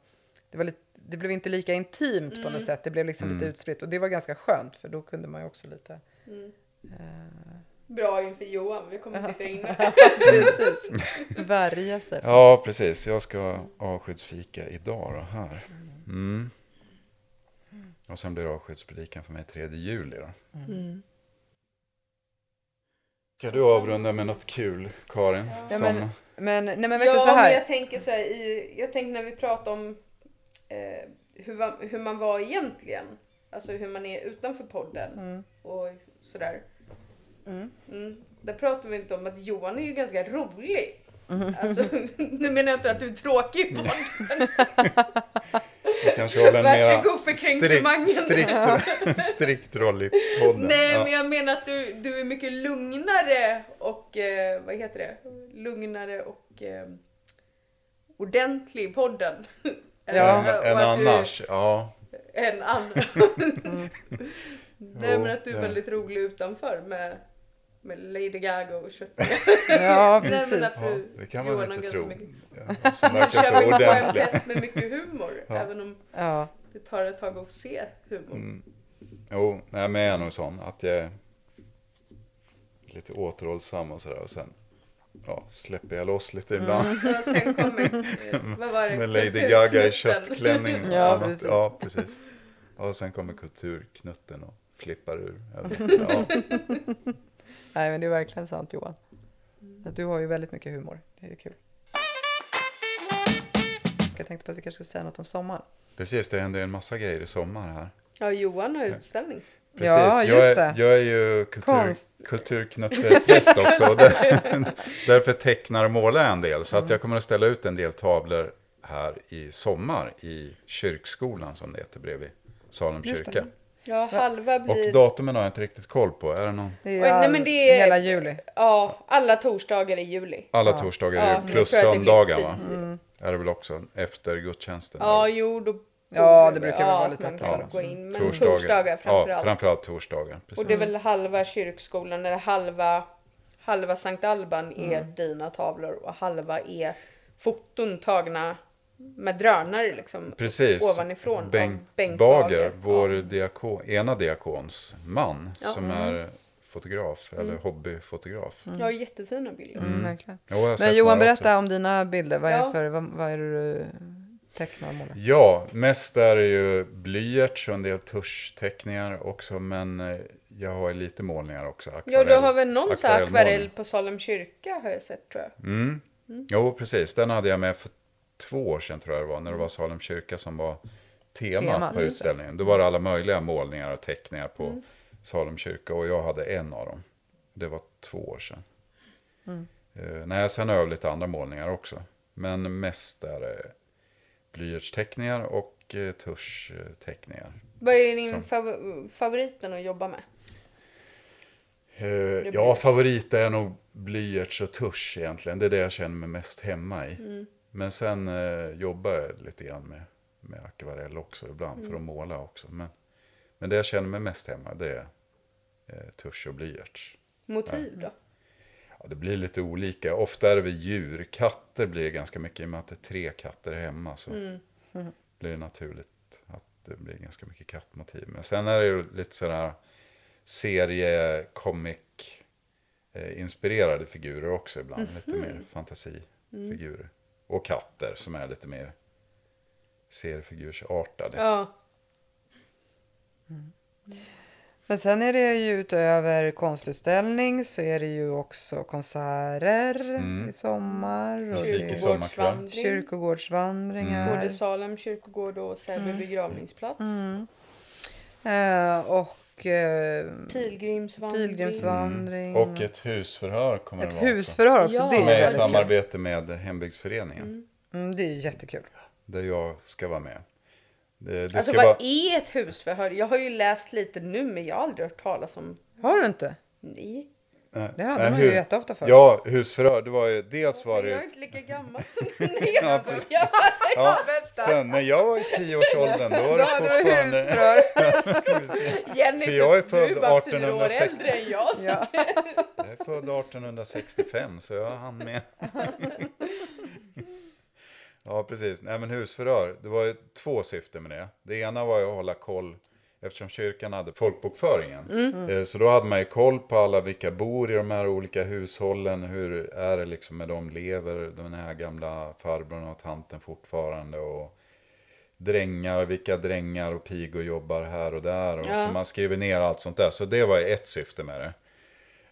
det, var lite, det blev inte lika intimt på Mm. något sätt. Det blev liksom lite Mm. utspritt och det var ganska skönt för då kunde man ju också lite... Mm. Eh, Bra inför Johan, vi kommer sitta inne. <laughs> precis, <laughs> värja sig. Ja, precis. Jag ska avskedsfika idag då, här. Mm. Och sen blir det avskedspredikan för mig 3 juli då. Mm. Ska du avrunda med något kul, Karin? Ja, Som... men, men, nej, men vet ja, du så men här. jag tänker så här, i, jag tänker när vi pratar om eh, hur, hur man var egentligen. Alltså hur man är utanför podden Mm. och sådär. Mm. Mm. Där pratar vi inte om att Johan är ju ganska rolig. Mm. Alltså, <laughs> nu menar jag inte att du är tråkig i podden. <laughs> Kanske håller en Varsågod för strikt, strikt, <laughs> strikt roll i podden. Nej, Ja. men jag menar att du, du är mycket lugnare och, eh, vad heter det? Lugnare och eh, ordentlig i podden. Ja. Än, än att du- annars, ja. än andra. Nej men att du är väldigt rolig utanför med, med Lady Gaga och köttet. <laughs> Ja, Nej, men precis. att ja. du, Det kan man väl inte ganska tro. mycket- Ja, som verkar Kör vi så på en ordentlig. fest med mycket <laughs> humor, Ja. även om Ja. det tar ett tag att se humor. Mm. Jo, nej, men jag är nog sån att jag är lite återhållsam och sådär. Och sen ja, släpper jag loss lite ibland. Och sen kommer, <laughs> vad var det? Med Lady Gaga i köttklänning. och <laughs> Ja, precis. ja, precis. Och sen kommer kulturknutten och flippar ur. Ja. <laughs> Nej, men det är verkligen sant Johan. Du har ju väldigt mycket humor. Det är kul. Jag tänkte på att vi kanske ska säga något om sommaren. Precis, det händer en massa grejer i sommar här. Ja, Johan har utställning. Precis, Ja, jag, just är, det. jag är ju kultur, Konst. kulturknuttepräst också. och där, <laughs> därför tecknar och målar jag en del. Så Mm. att jag kommer att ställa ut en del tavlor här i sommar i kyrkskolan som det heter bredvid Salem kyrka. Ja, halva Och blir... datumen har jag inte riktigt koll på. Är det någon? Det Oj, nej, men det är- hela juli. Ja, alla torsdagar i juli. Alla Ja. torsdagar är jag det, plus söndagar va? Mm. Är det väl också efter gudstjänsten? Ja, eller? jo, då... Ja, det brukar väl ja, vara lite man öppet kan där gå in. Men Torsdagar. torsdagar, Ja, framförallt. framförallt torsdagar. Precis. Och det är väl halva kyrkskolan, eller halva, halva Sankt Alban är Mm. dina tavlor och halva är foton tagna med drönare liksom. Precis. Ovanifrån. av Bengt, Bager, vår diakon, ena diakons man, Ja. som Mm. är fotograf, eller Mm. hobbyfotograf. Ja, jättefina bilder. Mm, verkligen. Jo, jag har Men Johan, berätta om dina bilder. Vad är, Ja. det för, vad, vad är det du tecknar och målar? Ja, mest är det ju blyerts och en del tuschteckningar också, men eh, jag har lite målningar också. Ja, du akvarell- har väl någon så här akvarell på Salem kyrka har jag sett tror jag. Mm. Mm. Jo, precis. Den hade jag med för två år sedan tror jag det var, när det var Salem kyrka som var temat Temat, på utställningen. Då var det alla möjliga målningar och teckningar på Mm. Salem kyrka och jag hade en av dem. Det var två år sedan. Mm. Eh, nej, sen har jag lite andra målningar också. Men mest är det blyertsteckningar och eh, tuschteckningar. Vad är din Som- fav- favoriten att jobba med? Eh, ja, favorit är nog blyerts och tusch egentligen. Det är det jag känner mig mest hemma i. Mm. Men sen eh, jobbar jag lite grann med, med akvarell också ibland för Mm. att måla också. Men, men det jag känner mig mest hemma det är eh, tusch och blyerts. Motiv då? Ja, det blir lite olika. Ofta är det väl djur. Katter blir det ganska mycket i och med att det är tre katter hemma. Så Mm. Mm. blir det naturligt att det blir ganska mycket kattmotiv. Men sen är det ju lite sådär serie, comic eh, inspirerade figurer också ibland. Lite Mhm. mer fantasifigurer. Och katter som är lite mer seriefigursartade. Ja. Men sen är det ju utöver konstutställning så är det ju också konserter Mm. i sommar. och sommarkväll. Kyrkogårdsvandringar. Både Salem kyrkogård och Säby Mm. begravningsplats. Mm. Eh, och eh, Pilgrimsvandring. pilgrimsvandring. Och ett husförhör kommer Ett det vara husförhör också, Ja. Som är i samarbete med Hembygdsföreningen. Mm, det är jättekul. Där jag ska vara med. Det, det Alltså ska vad vara... är ett husförhör? Jag har ju läst lite nu men jag har aldrig hört talas om... Har du inte? Nej. Nej, Det hade nej, man ju jätteofta förr. Ja, husförhör. Det var ju, dels var det Jag är inte lika gammal som <laughs> ni. Jag Ja, skojar. Ja, sen när jag var i tioårsåldern då var det Då hade du fortfarande... husförhör. <laughs> Jenny, För jag är du född är bara fyra år 1860. äldre än jag. Ja. Jag är född 1865 så jag hann med. <laughs> Ja, precis. Nej, men husförhör. Det var ju två syften med det. Det ena var ju att hålla koll eftersom kyrkan hade folkbokföringen. Mm. Eh, Så då hade man ju koll på alla vilka bor i de här olika hushållen. Hur är det liksom med dem? Lever den här gamla farbrorn och tanten fortfarande? Och drängar, vilka drängar och pigor jobbar här och där. Och Ja. Så man skriver ner allt sånt där. Så det var ju ett syfte med det.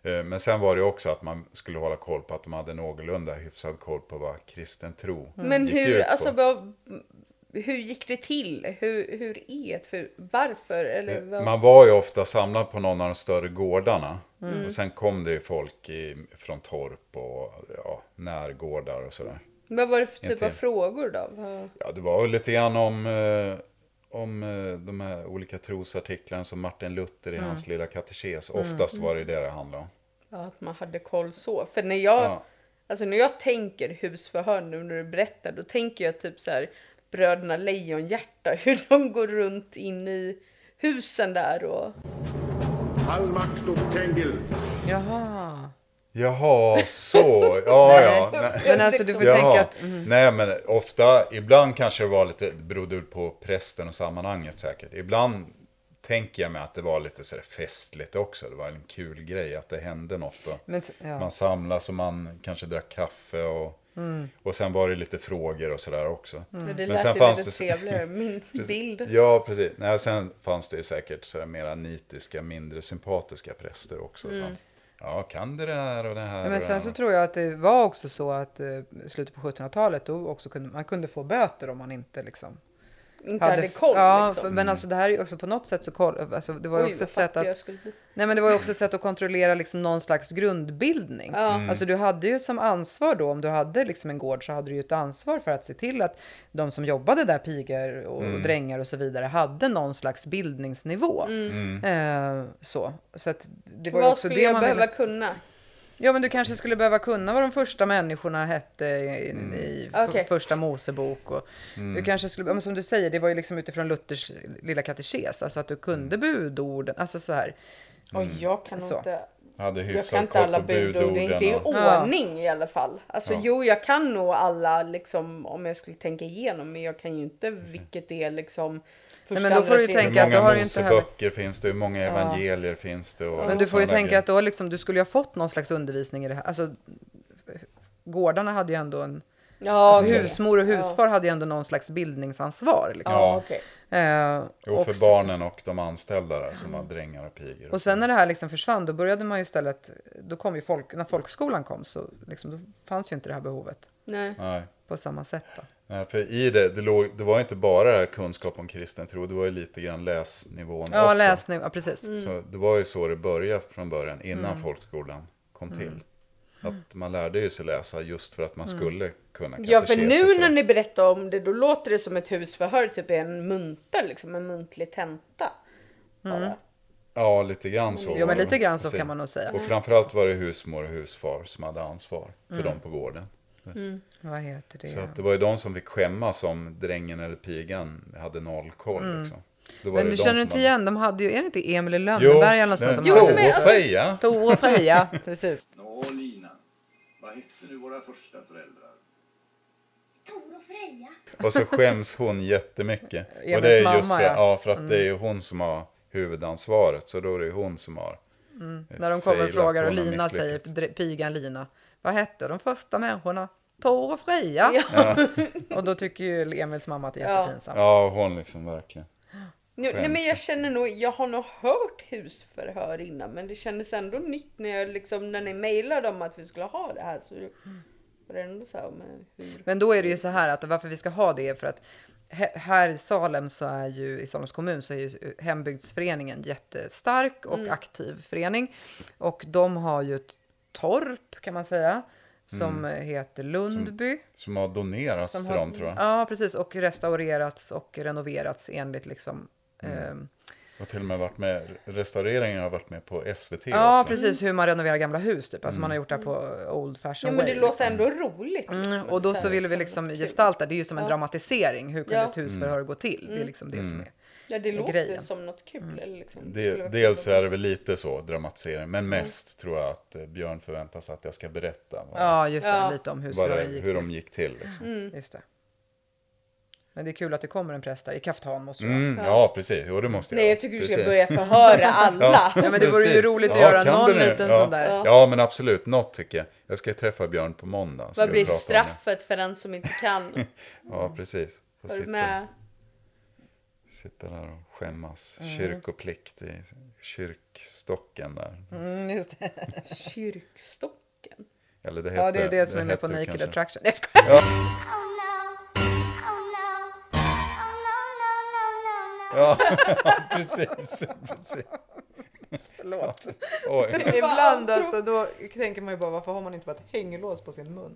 Eh, Men sen var det också att man skulle hålla koll på att de hade någorlunda hyfsad koll på vad kristen tro Men gick hur, alltså vad, hur gick det till? Hur, hur är ett för, varför? Eller vad? Eh, Man var ju ofta samlad på någon av de större gårdarna. Mm. Och sen kom det ju folk i, från torp och ja, närgårdar och sådär. Vad var det för typ av till. frågor då? Vad- Ja, det var väl lite grann om, eh, om eh, de här olika trosartiklarna som Martin Luther i Mm. hans lilla katekes. Mm. Oftast var det det det handlade om. Ja, att man hade koll så. För när jag, Ja. alltså när jag tänker husförhör nu när du berättar, då tänker jag typ så här Bröderna Lejonhjärta, <laughs> hur de går runt in i husen där och... All makt åt Tengil. Jaha. Jaha, så. Ja, ja. Nej. <laughs> Men alltså, du får Jaha. tänka att- mm. Nej, men ofta, ibland kanske det var lite, det berodde på prästen och sammanhanget säkert. Ibland tänker jag mig att det var lite så festligt också. Det var en kul grej att det hände något. Och Men ja. Man samlas och man kanske drack kaffe och, Mm. och sen var det lite frågor och sådär också. Men det lät ju lite trevligare, <laughs> min bild. Ja, precis. Nej, sen fanns det ju säkert så mera nitiska, mindre sympatiska präster också. Mm. Som, ja, kan det där och det här. Ja, men sen här. så tror jag att det var också så att eh, i slutet på 1700-talet då också kunde man kunde få böter om man inte liksom Inte hade koll, Ja, liksom. men alltså det här är ju också på något sätt så koll, alltså det var ju Oj, också ett sätt att. Nej men det var ju också ett sätt att kontrollera liksom någon slags grundbildning. Ja. Mm. Alltså du hade ju som ansvar då, om du hade liksom en gård så hade du ju ett ansvar för att se till att de som jobbade där, pigor och Mm. drängar och så vidare, hade någon slags bildningsnivå. Mm. Eh, så. så att det var ju Vad också skulle det jag man behöva ville... kunna? Ja men du kanske skulle behöva kunna vad de första människorna hette i, i f- Okej. första Mosebok. Och Mm. Du kanske skulle, ja, men som du säger, det var ju liksom utifrån Luthers lilla katekes, alltså att du kunde budorden, alltså så här. Och jag kan Så. inte... hade Jag kan inte alla budord, inte i ordning i alla fall. Alltså Ja. jo, jag kan nog alla liksom om jag skulle tänka igenom, men jag kan ju inte vilket är liksom Nej, men då får du tänka att Hur du många har ju inte heller- Moseböcker finns det? Hur många evangelier finns det? Och Men du får ju tänka grejer. att då liksom, du skulle ju ha fått någon slags undervisning i det här. Alltså, gårdarna hade ju ändå en... Ja, alltså, okej. husmor och husfar hade ju ändå någon slags bildningsansvar. Liksom. Ja. okej. Eh, Jo, och, för barnen och de anställda där som var drängar och pigor. och sen när det här liksom försvann, då började man ju istället... Då kom ju folk, när folkskolan kom så liksom, då fanns ju inte det här behovet Nej. Nej. på samma sätt. Då. Nej, för i det, det, låg, det var ju inte bara kunskap om kristen tro, det var ju lite grann läsnivån Ja, också. läsning, ja precis. Så det var ju så det började från början, innan Mm. folkskolan kom till. Mm. Att man lärde ju sig läsa just för att man Mm. skulle kunna Ja, för nu så. när ni berättar om det, då låter det som ett husförhör, typ en munter, liksom en muntlig tenta. Mm. Ja, lite grann så. Jo, men lite grann så kan man nog säga. Och framförallt var det husmor och husfar som hade ansvar för Mm. dem på gården. Mm. Vad heter det? Så att det var ju de som fick skämmas om drängen eller pigan hade noll koll. Mm. Liksom. Då var Men du de känner inte hade- igen, de hade ju, är det inte Emil i Lönneberga eller något sånt? de Tor hade? och Freja. Tor och Freja, precis. Nå, Lina. Vad hette nu våra första föräldrar? Tor och Freja. Och så skäms hon jättemycket. Emils <laughs> och det är just mamma, för, ja. ja, för att Mm. det är ju hon som har huvudansvaret. Så då är det hon som har Mm. eh, När de kommer och frågar och Lina säger, pigan Lina, vad hette de första människorna? Tor och Freja. Ja. <laughs> och då tycker ju Emils mamma att det är Ja. jättepinsamt. Ja, hon liksom verkligen. Nu, nej, men jag känner nog, jag har nog hört husförhör innan, men det kändes ändå nytt när jag liksom, när ni mejlade om att vi skulle ha det här så var det ändå så här, men hur? Men då är det ju så här att varför vi ska ha det är för att här i Salem så är ju i Salems kommun så är ju hembygdsföreningen jättestark och Mm. aktiv förening och de har ju ett torp kan man säga som Mm. heter Lundby. Som har donerats Som till har- dem tror jag. Ja, precis och restaurerats och renoverats enligt liksom Mm. ehm, Och till och med varit med, restaureringen har varit med på SVT Ja, också. precis hur man renoverar gamla hus typ. Alltså man har Mm. gjort det på old fashion Ja men det way. låter liksom. ändå roligt. Mm, liksom, och då så så här, ville vi som liksom gestalta, det är ju som en Ja. dramatisering. Hur kunde Ja. ett husförhör gå till? Det är Mm. liksom det som är Ja det låter grejen. som något kul. Mm. Eller liksom, det dels kul. är det väl lite så dramatisering, men mest tror jag att eh, Björn förväntar sig att jag ska berätta. vad- Ja, just det. Ja. Lite om hur vad det- gick hur de gick till. Liksom. Mm. Just det. Men det är kul att det kommer en präst där. I kaftan måste. Mm, ja, precis. Jo, det måste jag. Nej, jag tycker du ska Precis. börja förhöra <laughs> alla. Ja, men det vore ju roligt att göra kan någon liten ja. sån där. Ja. Ja, men absolut. Något tycker jag. Jag ska träffa Björn på måndag. Vad blir straffet för den som inte kan? <laughs> Ja, precis. Får Var du sitta, med? Sitta där och skämmas. Mm. Kyrkoplikt i kyrkstocken där. Mm, just det. <laughs> Kyrkstocken? Eller det hette, Ja, det är det som är med på Naked kanske. Attraction. Nej, jag. Ja. Ja, <laughs> precis. precis. Förlåt. Oj. <laughs> Ibland alltså, då tänker man ju bara varför har man inte bara ett hänglås på sin mun?